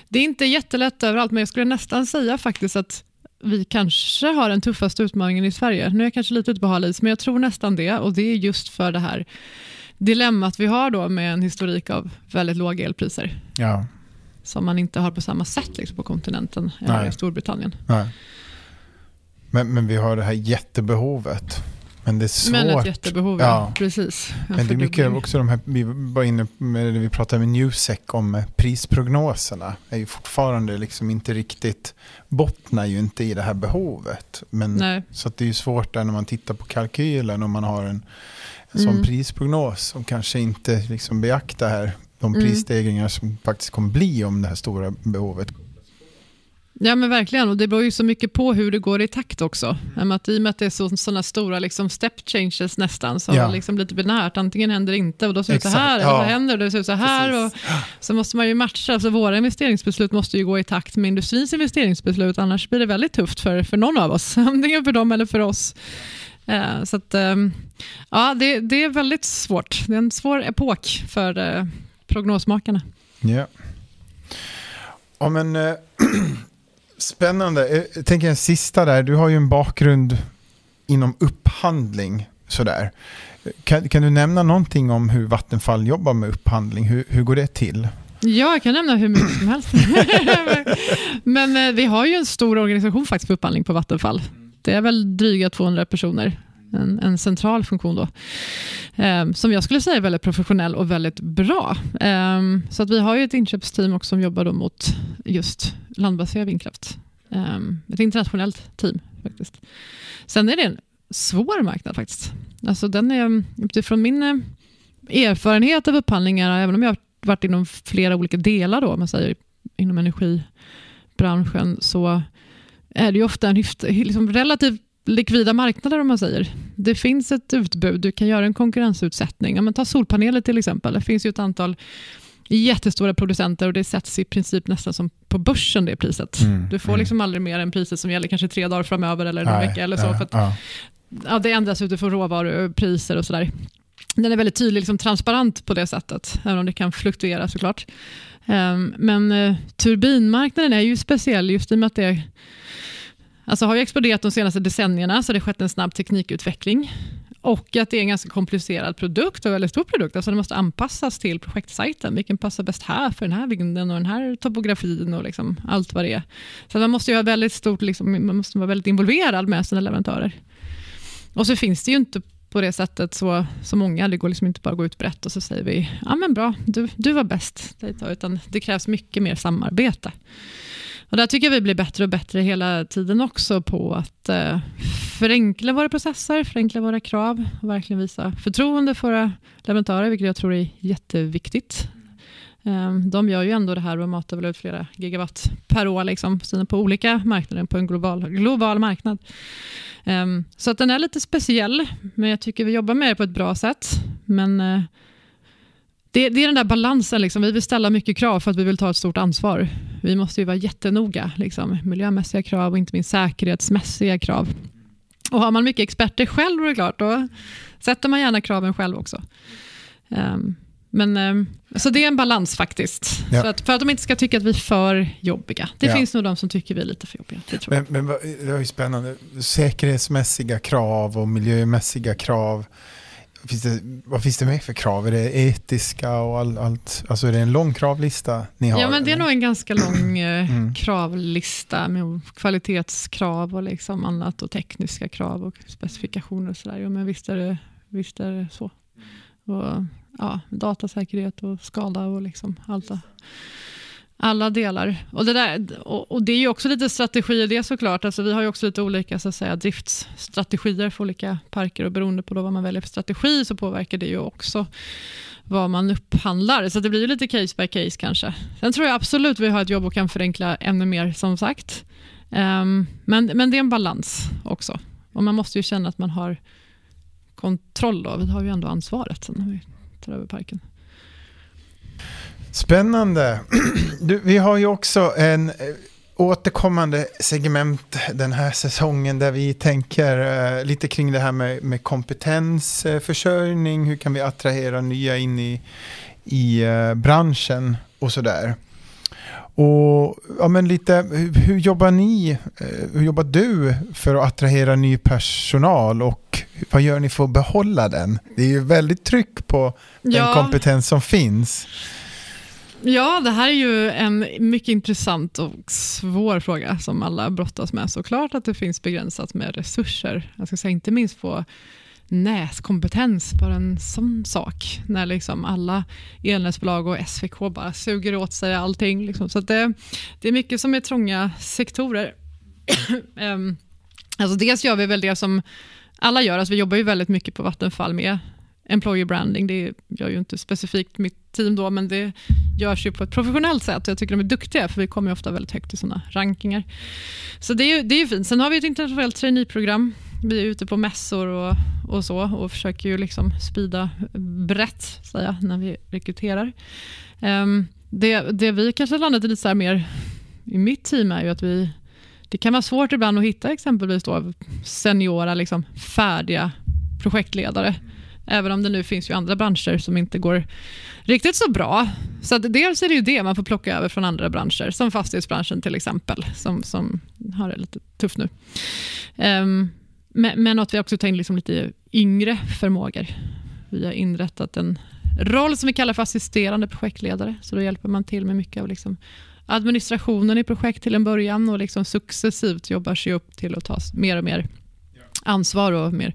C: det är inte jättelätt överallt, men jag skulle nästan säga faktiskt att vi kanske har den tuffaste utmaningen i Sverige. Nu är jag kanske lite ute på hal men jag tror nästan det och det är just för det här dilemmat vi har då med en historik av väldigt låga elpriser.
A: Ja.
C: Som man inte har på samma sätt liksom, på kontinenten eller i Storbritannien.
A: Nej. Men, men vi har det här jättebehovet. Men det är svårt.
C: Men ett jättebehov, ja. precis.
A: Men det är mycket också de här, vi var inne med vi pratade med Newsec om prisprognoserna. är ju fortfarande liksom inte riktigt, bottnar ju inte i det här behovet. Men, Nej. Så det är ju svårt där när man tittar på kalkylen och man har en, en sån mm. prisprognos som kanske inte liksom beaktar här de mm. prisstegringar som faktiskt kommer bli om det här stora behovet
C: Ja men verkligen, och det beror ju så mycket på hur det går i takt också. Att I och med att det är sådana stora liksom step changes nästan, så ja. liksom lite binärt. Antingen händer det inte och då ser det ut så här, eller så händer det och då ser det ut så här. Och så måste man ju matcha, alltså våra investeringsbeslut måste ju gå i takt med industrins investeringsbeslut, annars blir det väldigt tufft för, för någon av oss. [LAUGHS] Antingen för dem eller för oss. Uh, så att, um, ja, det, det, är väldigt svårt. Det är en svår epok för uh, prognosmakarna.
A: Ja. Ja, men, uh, [CLEARS THROAT] Spännande. Eh, jag tänker en sista där. Du har ju en bakgrund inom upphandling. Sådär. Kan, kan du nämna någonting om hur Vattenfall jobbar med upphandling? Hur, hur går det till?
C: Ja, jag kan nämna hur mycket som helst. [LAUGHS] Men eh, vi har ju en stor organisation faktiskt för upphandling på Vattenfall. Det är väl dryga 200 personer. En, en central funktion då. Eh, som jag skulle säga är väldigt professionell och väldigt bra. Eh, så att vi har ju ett inköpsteam också som jobbar mot just landbaserad vindkraft. Eh, ett internationellt team faktiskt. Sen är det en svår marknad faktiskt. Alltså den är, utifrån min eh, erfarenhet av upphandlingar, även om jag har varit inom flera olika delar då, man säger inom energibranschen, så är det ju ofta en liksom relativt likvida marknader om man säger. Det finns ett utbud, du kan göra en konkurrensutsättning. Ja, men ta solpaneler till exempel. Det finns ju ett antal jättestora producenter och det sätts i princip nästan som på börsen det priset. Mm, du får mm. liksom aldrig mer än priset som gäller kanske tre dagar framöver eller någon vecka eller så. Ja, för att, ja. Ja, det ändras utifrån råvarupriser och sådär. Den är väldigt tydlig, liksom transparent på det sättet, även om det kan fluktuera såklart. Um, men uh, turbinmarknaden är ju speciell just i och med att det alltså, har ju exploderat de senaste decennierna, så det har skett en snabb teknikutveckling. Och att det är en ganska komplicerad produkt och väldigt stor produkt. Alltså det måste anpassas till projektsajten. Vilken passar bäst här för den här vinden och den här topografin och liksom allt vad det är. Så man måste ju ha väldigt stort, liksom, man måste vara väldigt involverad med sina leverantörer. Och så finns det ju inte på det sättet så, så många. Det går liksom inte bara att gå ut brett och så säger vi, ja men bra, du, du var bäst. Utan det krävs mycket mer samarbete. Och där tycker jag vi blir bättre och bättre hela tiden också på att eh, förenkla våra processer, förenkla våra krav och verkligen visa förtroende för våra leverantörer, vilket jag tror är jätteviktigt. Eh, de gör ju ändå det här och matar väl ut flera gigawatt per år liksom, på olika marknader, på en global, global marknad. Eh, så att den är lite speciell, men jag tycker vi jobbar med det på ett bra sätt. Men eh, det, det, är den där balansen. Liksom. Vi vill ställa mycket krav för att vi vill ta ett stort ansvar. Vi måste ju vara jättenoga. Liksom. Miljömässiga krav och inte minst säkerhetsmässiga krav. Och har man mycket experter själv, det klart, då sätter man gärna kraven själv också. Um, men, um, så det är en balans faktiskt. Ja. För, att, för att de inte ska tycka att vi är för jobbiga. Det ja. finns nog de som tycker vi är lite för jobbiga. Det,
A: men, men det var ju spännande. Säkerhetsmässiga krav och miljömässiga krav. Finns det, vad finns det med för krav? Är det etiska och all, allt? Alltså är det en lång kravlista ni har?
C: Ja, men det är nog en ganska lång eh, mm. kravlista med kvalitetskrav och liksom annat och tekniska krav och specifikationer och sådär. Ja, men visst är det, visst är det så. Och, ja, datasäkerhet och skada och liksom allt. Det alla delar. Och det, där, och, och, det är ju också lite strategi i det såklart. Alltså vi har ju också lite olika så att säga, driftsstrategier för olika parker och beroende på vad man väljer för strategi så påverkar det ju också vad man upphandlar. Så det blir ju lite case by case kanske. Sen tror jag absolut vi har ett jobb och kan förenkla ännu mer som sagt. Um, men, men det är en balans också. Och man måste ju känna att man har kontroll. Då. Vi har ju ändå ansvaret sen när vi tar över parken.
A: Spännande. [CLEARS THROAT] Du, vi har ju också en, återkommande segment den här säsongen där vi tänker uh, lite kring det här med, med kompetensförsörjning. hur kan vi attrahera nya in i, i uh, branschen och sådär. Och ja, men lite, hur, hur, jobbar ni, hur jobbar du för att attrahera ny personal och vad gör ni för att behålla den? Det är ju väldigt tryck på den ja. kompetens som finns.
C: Ja, det här är ju en mycket intressant och svår fråga som alla brottas med. Såklart att det finns begränsat med resurser. Jag ska säga inte minst på näskompetens, bara en sån sak. När liksom alla elnätsbolag och SVK bara suger åt sig allting. Liksom. Så det, det är mycket som är trånga sektorer. um, [CLEARS THROAT] alltså dels gör vi väl det som alla gör, alltså vi jobbar ju väldigt mycket på Vattenfall med employer branding. Det gör ju inte specifikt mitt team då, men det görs ju på ett professionellt sätt. Jag tycker de är duktiga, för vi kommer ofta väldigt högt i sådana rankingar. Så det är ju, det är ju fint. Sen har vi ett internationellt traineeprogram. Vi är ute på mässor och, och så och försöker ju liksom sprida brett säga, när vi rekryterar. Um, det, det vi kanske landat i lite så mer i mitt team är ju att vi det kan vara svårt ibland att hitta exempelvis då seniora, liksom, färdiga projektledare Även om det nu finns ju andra branscher som inte går riktigt så bra. Så att dels är det ju det man får plocka över från andra branscher, som fastighetsbranschen till exempel, som, som har det lite tufft nu. Um, men, men att vi också tar in liksom lite yngre förmågor. Vi har inrättat en roll som vi kallar för assisterande projektledare, så då hjälper man till med mycket av liksom administrationen i projekt till en början och liksom successivt jobbar sig upp till att ta mer och mer ansvar och mer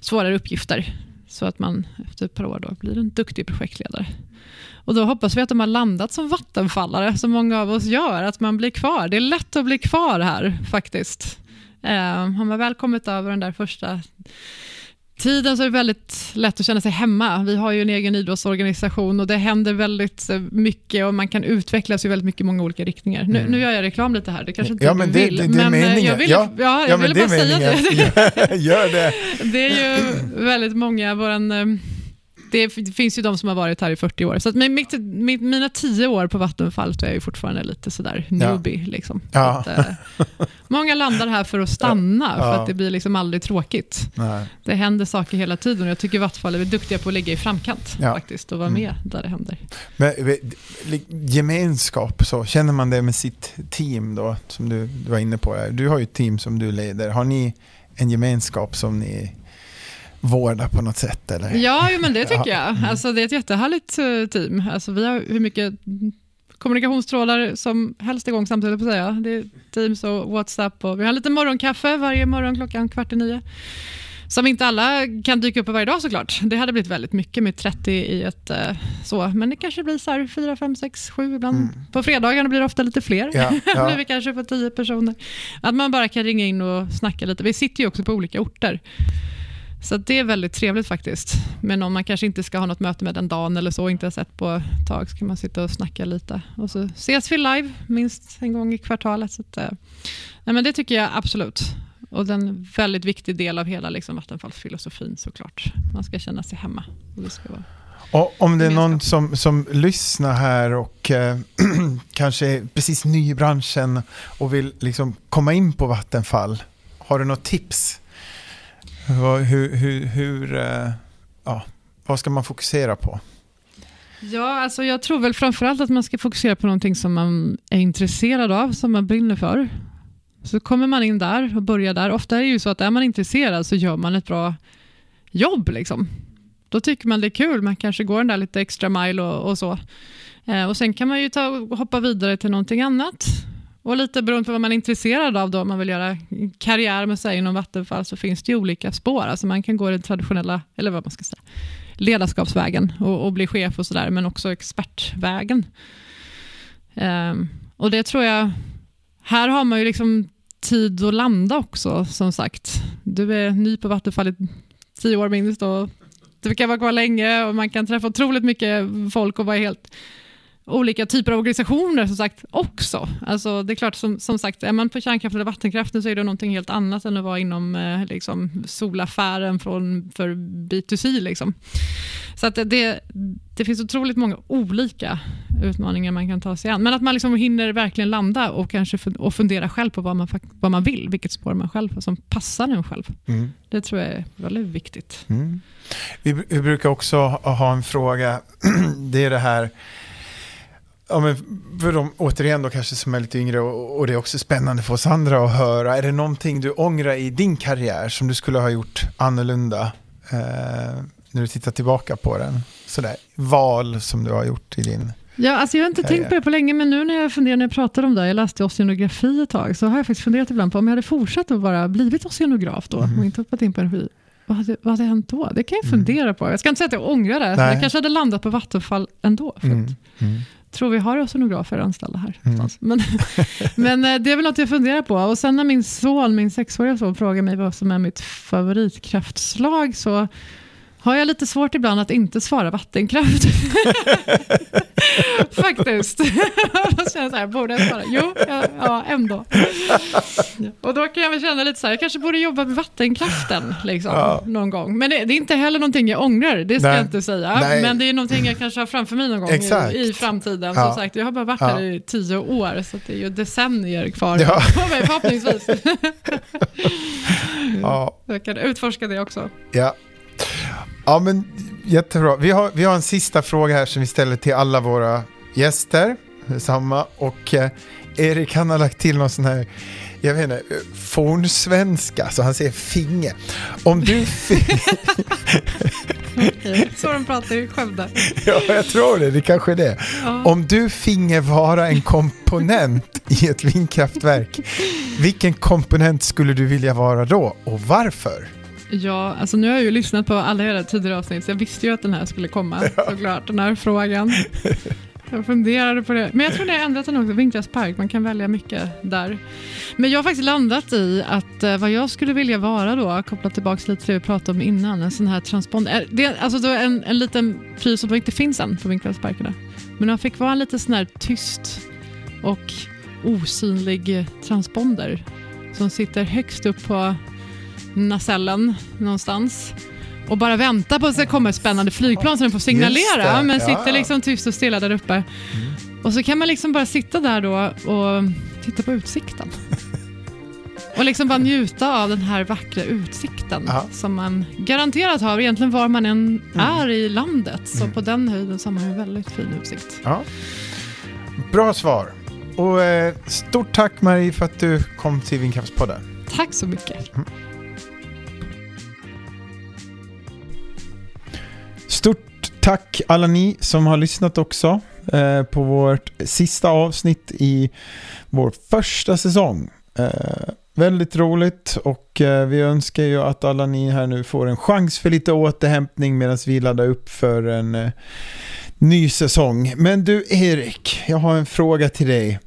C: svårare uppgifter. Så att man efter ett par år då blir en duktig projektledare. Och då hoppas vi att de har landat som vattenfallare, som många av oss gör, att man blir kvar. Det är lätt att bli kvar här faktiskt. Eh, har man väl kommit över den där första tiden så är det väldigt lätt att känna sig hemma. Vi har ju en egen idrottsorganisation och det händer väldigt eh, mycket och man kan utvecklas i väldigt mycket många olika riktningar. Nu, mm. nu gör jag reklam lite här, det kanske inte
A: ja, men
C: du
A: det,
C: vill.
A: Det, det,
C: men
A: är
C: eh, jag
A: vill, ja,
C: ja, jag ville bara säga
A: det. [LAUGHS] Gör det. [LAUGHS]
C: Det är ju väldigt många, våran eh, det finns ju de som har varit här i 40 år. Så med mitt, med mina 10 år på Vattenfall är jag ju fortfarande lite sådär newbie. Ja. Liksom. Ja. Att, eh, många landar här för att stanna, ja. för att det blir liksom aldrig tråkigt. Nej. Det händer saker hela tiden och jag tycker Vattenfall är duktiga på att ligga i framkant faktiskt och vara mm. med där det händer.
A: Men, gemenskap, så känner man det med sitt team då, som du, du var inne på? Du har ju ett team som du leder. Har ni en gemenskap som ni vårda på något sätt? Eller?
C: Ja, men det [LAUGHS] tycker jag. Mm. Alltså, det är ett jättehärligt eh, team. Alltså, vi har hur mycket kommunikationstrådar som helst igång samtidigt, på säga. Det är Teams och WhatsApp och vi har lite morgonkaffe varje morgon klockan kvart i nio. Som inte alla kan dyka upp på varje dag såklart. Det hade blivit väldigt mycket med 30 i ett eh, så, men det kanske blir så här 4, 5, 6, 7 ibland. Mm. På fredagarna blir det ofta lite fler. Ja, [LAUGHS] ja. blir vi kanske på 10 personer. Att man bara kan ringa in och snacka lite. Vi sitter ju också på olika orter. Så det är väldigt trevligt faktiskt. Men om man kanske inte ska ha något möte med den dagen eller så, inte har sett på ett tag, så kan man sitta och snacka lite. Och så ses vi live minst en gång i kvartalet. Så att, eh, nej, men det tycker jag absolut. Och det är en väldigt viktig del av hela liksom, Vattenfallsfilosofin såklart. Man ska känna sig hemma. Och det ska vara
A: och om det är någon som, som lyssnar här och eh, [CLEARS THROAT] kanske är precis ny i branschen och vill liksom komma in på Vattenfall, har du något tips? Hur, hur, hur, eh, ja, vad ska man fokusera på?
C: Ja, alltså jag tror väl framförallt att man ska fokusera på någonting som man är intresserad av, som man brinner för. Så kommer man in där och börjar där. Ofta är det ju så att är man intresserad så gör man ett bra jobb. Liksom. Då tycker man det är kul, man kanske går den där lite extra mile och, och så. Eh, och Sen kan man ju ta, hoppa vidare till någonting annat. Och lite beroende på vad man är intresserad av då, om man vill göra karriär med sig inom Vattenfall så finns det ju olika spår. Alltså man kan gå den traditionella, eller vad man ska säga, ledarskapsvägen och, och bli chef och sådär, men också expertvägen. Um, och det tror jag, här har man ju liksom tid att landa också, som sagt. Du är ny på Vattenfall i tio år minst och du kan vara kvar länge och man kan träffa otroligt mycket folk och vara helt olika typer av organisationer som sagt också. Alltså, det är klart, som, som sagt, är man på kärnkraft eller vattenkraften så är det någonting helt annat än att vara inom eh, liksom, solaffären från, för B2C. Liksom. Så att det, det finns otroligt många olika utmaningar man kan ta sig an. Men att man liksom hinner verkligen landa och kanske och fundera själv på vad man, vad man vill, vilket spår man själv som passar en själv. Mm. Det tror jag är väldigt viktigt. Mm.
A: Vi, vi, brukar också ha en fråga, [CLEARS THROAT] det är det här Ja, men för de, återigen då kanske som är lite yngre och, och, det är också spännande för oss andra att höra. Är det någonting du ångrar i din karriär som du skulle ha gjort annorlunda eh, när du tittar tillbaka på den? Sådär, val som du har gjort i din
C: Ja, alltså jag har inte karriär. tänkt på det på länge, men nu när jag funderar när jag pratar om det, jag läste oceanografi ett tag, så har jag faktiskt funderat ibland på om jag hade fortsatt att vara blivit oceanograf då, mm. och inte hoppat in på energi. Vad hade, vad hade hänt då? Det kan jag mm. fundera mm. på. Jag ska inte säga att jag ångrar det, Nej. jag kanske hade landat på Vattenfall ändå. För mm. Mm tror vi har oceanografer anställda här. Mm. Men, [LAUGHS] men eh, det är väl något jag funderar på. Och sen när min son, min sexåriga son, frågar mig vad som är mitt favoritkraftslag så har jag lite svårt ibland att inte svara vattenkraft. [LAUGHS] Faktiskt. Då känner jag så här, borde jag svara? Jo, ja, ja, ändå. Och då kan jag väl känna lite så här, jag kanske borde jobba med vattenkraften liksom, ja. någon gång. Men det, det, är inte heller någonting jag ångrar, det ska Nej. jag inte säga. Nej. Men det är någonting jag kanske har framför mig någon gång i, i, framtiden. Ja. Som sagt, jag har bara varit här i tio år, så det är ju decennier kvar ja. [LAUGHS] på mig förhoppningsvis. [LAUGHS] ja. Jag kan utforska det också.
A: Ja. Ja, men jättebra. Vi har, vi har en sista fråga här som vi ställer till alla våra gäster. Samma. Och eh, Erik han har lagt till någon sån här, jag vet inte, fornsvenska, så han säger finge. Om du... [LAUGHS]
C: Så de pratar i Skövde. [LAUGHS]
A: ja, jag tror det. Det kanske är det. Ja. Om du finge vara en komponent i ett vindkraftverk, vilken komponent skulle du vilja vara då och varför?
C: Ja, alltså nu har jag ju lyssnat på alla era tidigare avsnitt, så jag visste ju att den här skulle komma, ja. såklart, den här frågan. Jag funderade på det. Men jag tror det har ändrat den också, vindkraftspark, man kan välja mycket där. Men jag har faktiskt landat i att eh, vad jag skulle vilja vara då, kopplat tillbaka lite till det vi pratade om innan, en sån här transponder. Eh, det är alltså då en, en liten pryl som inte finns än på vindkraftsparkerna. Men jag fick vara en lite sån här tyst och osynlig transponder som sitter högst upp på nacellen någonstans och bara väntar på att det kommer ett spännande flygplan så den får signalera, men sitter liksom tyst och stilla där uppe. Mm. Och så kan man liksom bara sitta där då och titta på utsikten. Och liksom bara njuta av den här vackra utsikten Aha. som man garanterat har egentligen var man än mm. är i landet. Så mm. på den höjden så har man en väldigt fin utsikt. Ja.
A: Bra svar. Och eh, stort tack Marie för att du kom till Vindkraftspodden.
C: Tack så mycket.
A: Tack alla ni som har lyssnat också eh, på vårt sista avsnitt i vår första säsong. Eh, väldigt roligt och eh, vi önskar ju att alla ni här nu får en chans för lite återhämtning medan vi laddar upp för en eh, ny säsong. Men du Erik, jag har en fråga till dig.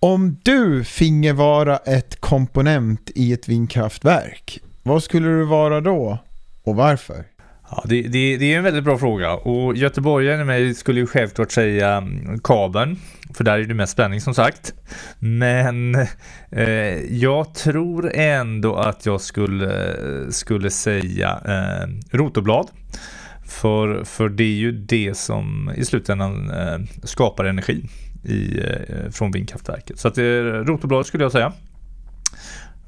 A: Om du finge vara ett komponent i ett vindkraftverk, vad skulle du vara då och varför?
B: Ja, det, det, det, är en väldigt bra fråga och göteborgaren i mig skulle ju självklart säga mm, kabeln, för där är det mest spänning som sagt. Men eh, jag tror ändå att jag skulle, skulle säga eh, rotorblad. För, för det är ju det som i slutändan eh, skapar energi i, eh, från vindkraftverket. Så att, eh, rotorblad skulle jag säga.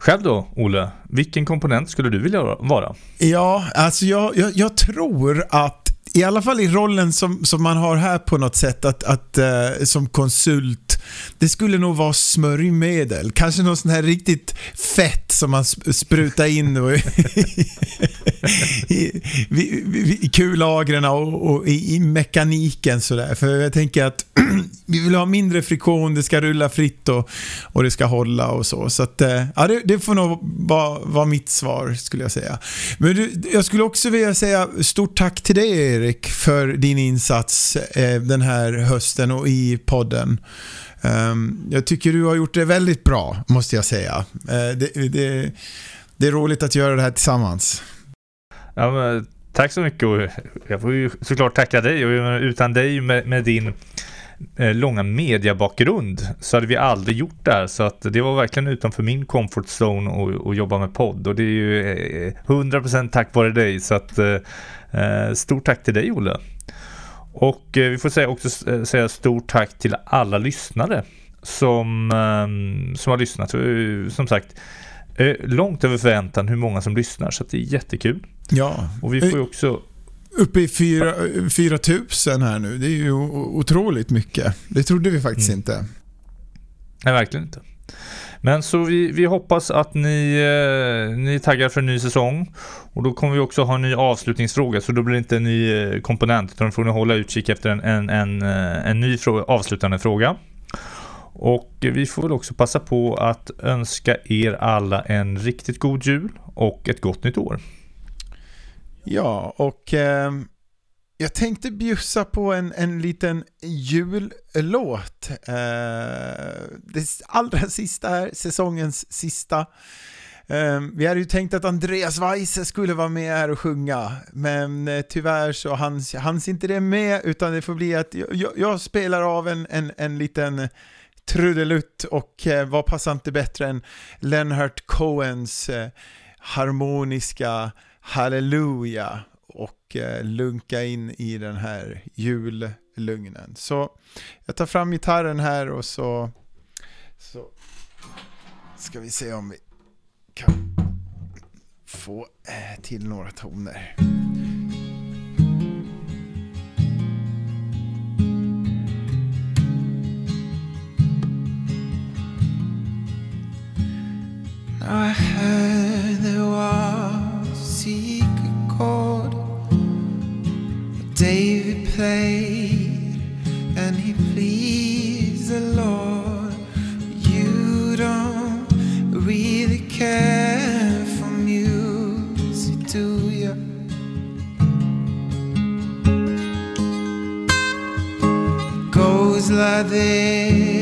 B: Själv då, Olle? Vilken komponent skulle du vilja vara?
A: Ja, alltså jag, jag, jag tror att i alla fall i rollen som, som man har här på något sätt, att, att uh, som konsult, det skulle nog vara smörjmedel. Kanske något sånt här riktigt fett som man sprutar in och [LAUGHS] i, i, i kullagren och, och i, i, mekaniken sådär. För jag tänker att [CLEARS THROAT] vi vill ha mindre friktion, det ska rulla fritt och, och det ska hålla och så. Så att, eh, ja, det, det, får nog vara, vara mitt svar skulle jag säga. Men du, jag skulle också vilja säga stort tack till dig Erik för din insats eh, den här hösten och i podden. Um, jag tycker du har gjort det väldigt bra, måste jag säga. Uh, det, det, det, är roligt att göra det här tillsammans.
B: Ja, men, tack så mycket och jag får ju såklart tacka dig och eh, utan dig med, med din långa mediebakgrund så hade vi aldrig gjort det här. Så att det var verkligen utanför min comfort zone att jobba med podd. Och det är ju eh, 100% tack vare dig. Så att eh, stort tack till dig Olle. Och vi får säga också säga stort tack till alla lyssnare som, ehm, som har lyssnat. Som sagt, långt över förväntan hur många som lyssnar så det är jättekul.
A: Ja.
B: Och vi får ju också
A: Uppe i 4 000 här nu. Det är ju otroligt mycket. Det trodde vi faktiskt mm. inte.
B: Nej, verkligen inte. Men så vi, vi hoppas att ni, eh, ni taggar för en ny säsong. Och då kommer vi också ha en ny avslutningsfråga. Så då blir det inte en ny eh, komponent. Utan då får ni hålla utkik efter en, en, en, eh, en ny fråga, avslutande fråga. Och vi får väl också passa på att önska er alla en riktigt god jul och ett gott nytt år.
A: Ja, och eh, jag tänkte bjussa på en, en liten jullåt. Eh, det allra sista här, säsongens sista. Eh, vi hade ju tänkt att Andreas Weise skulle vara med här och sjunga, men eh, tyvärr så hanns, hans inte det med, utan det får bli att jag, jag spelar av en, en, en liten trudelutt och eh, vad passar inte bättre än Leonard Cohens eh, harmoniska halleluja och eh, lunka in i den här jullugnen. Så jag tar fram gitarren här och så, så ska vi se om vi kan få eh, till några toner. I heard there was secret chord that David played and he pleased the Lord. You don't really care for music, do you? It goes like this,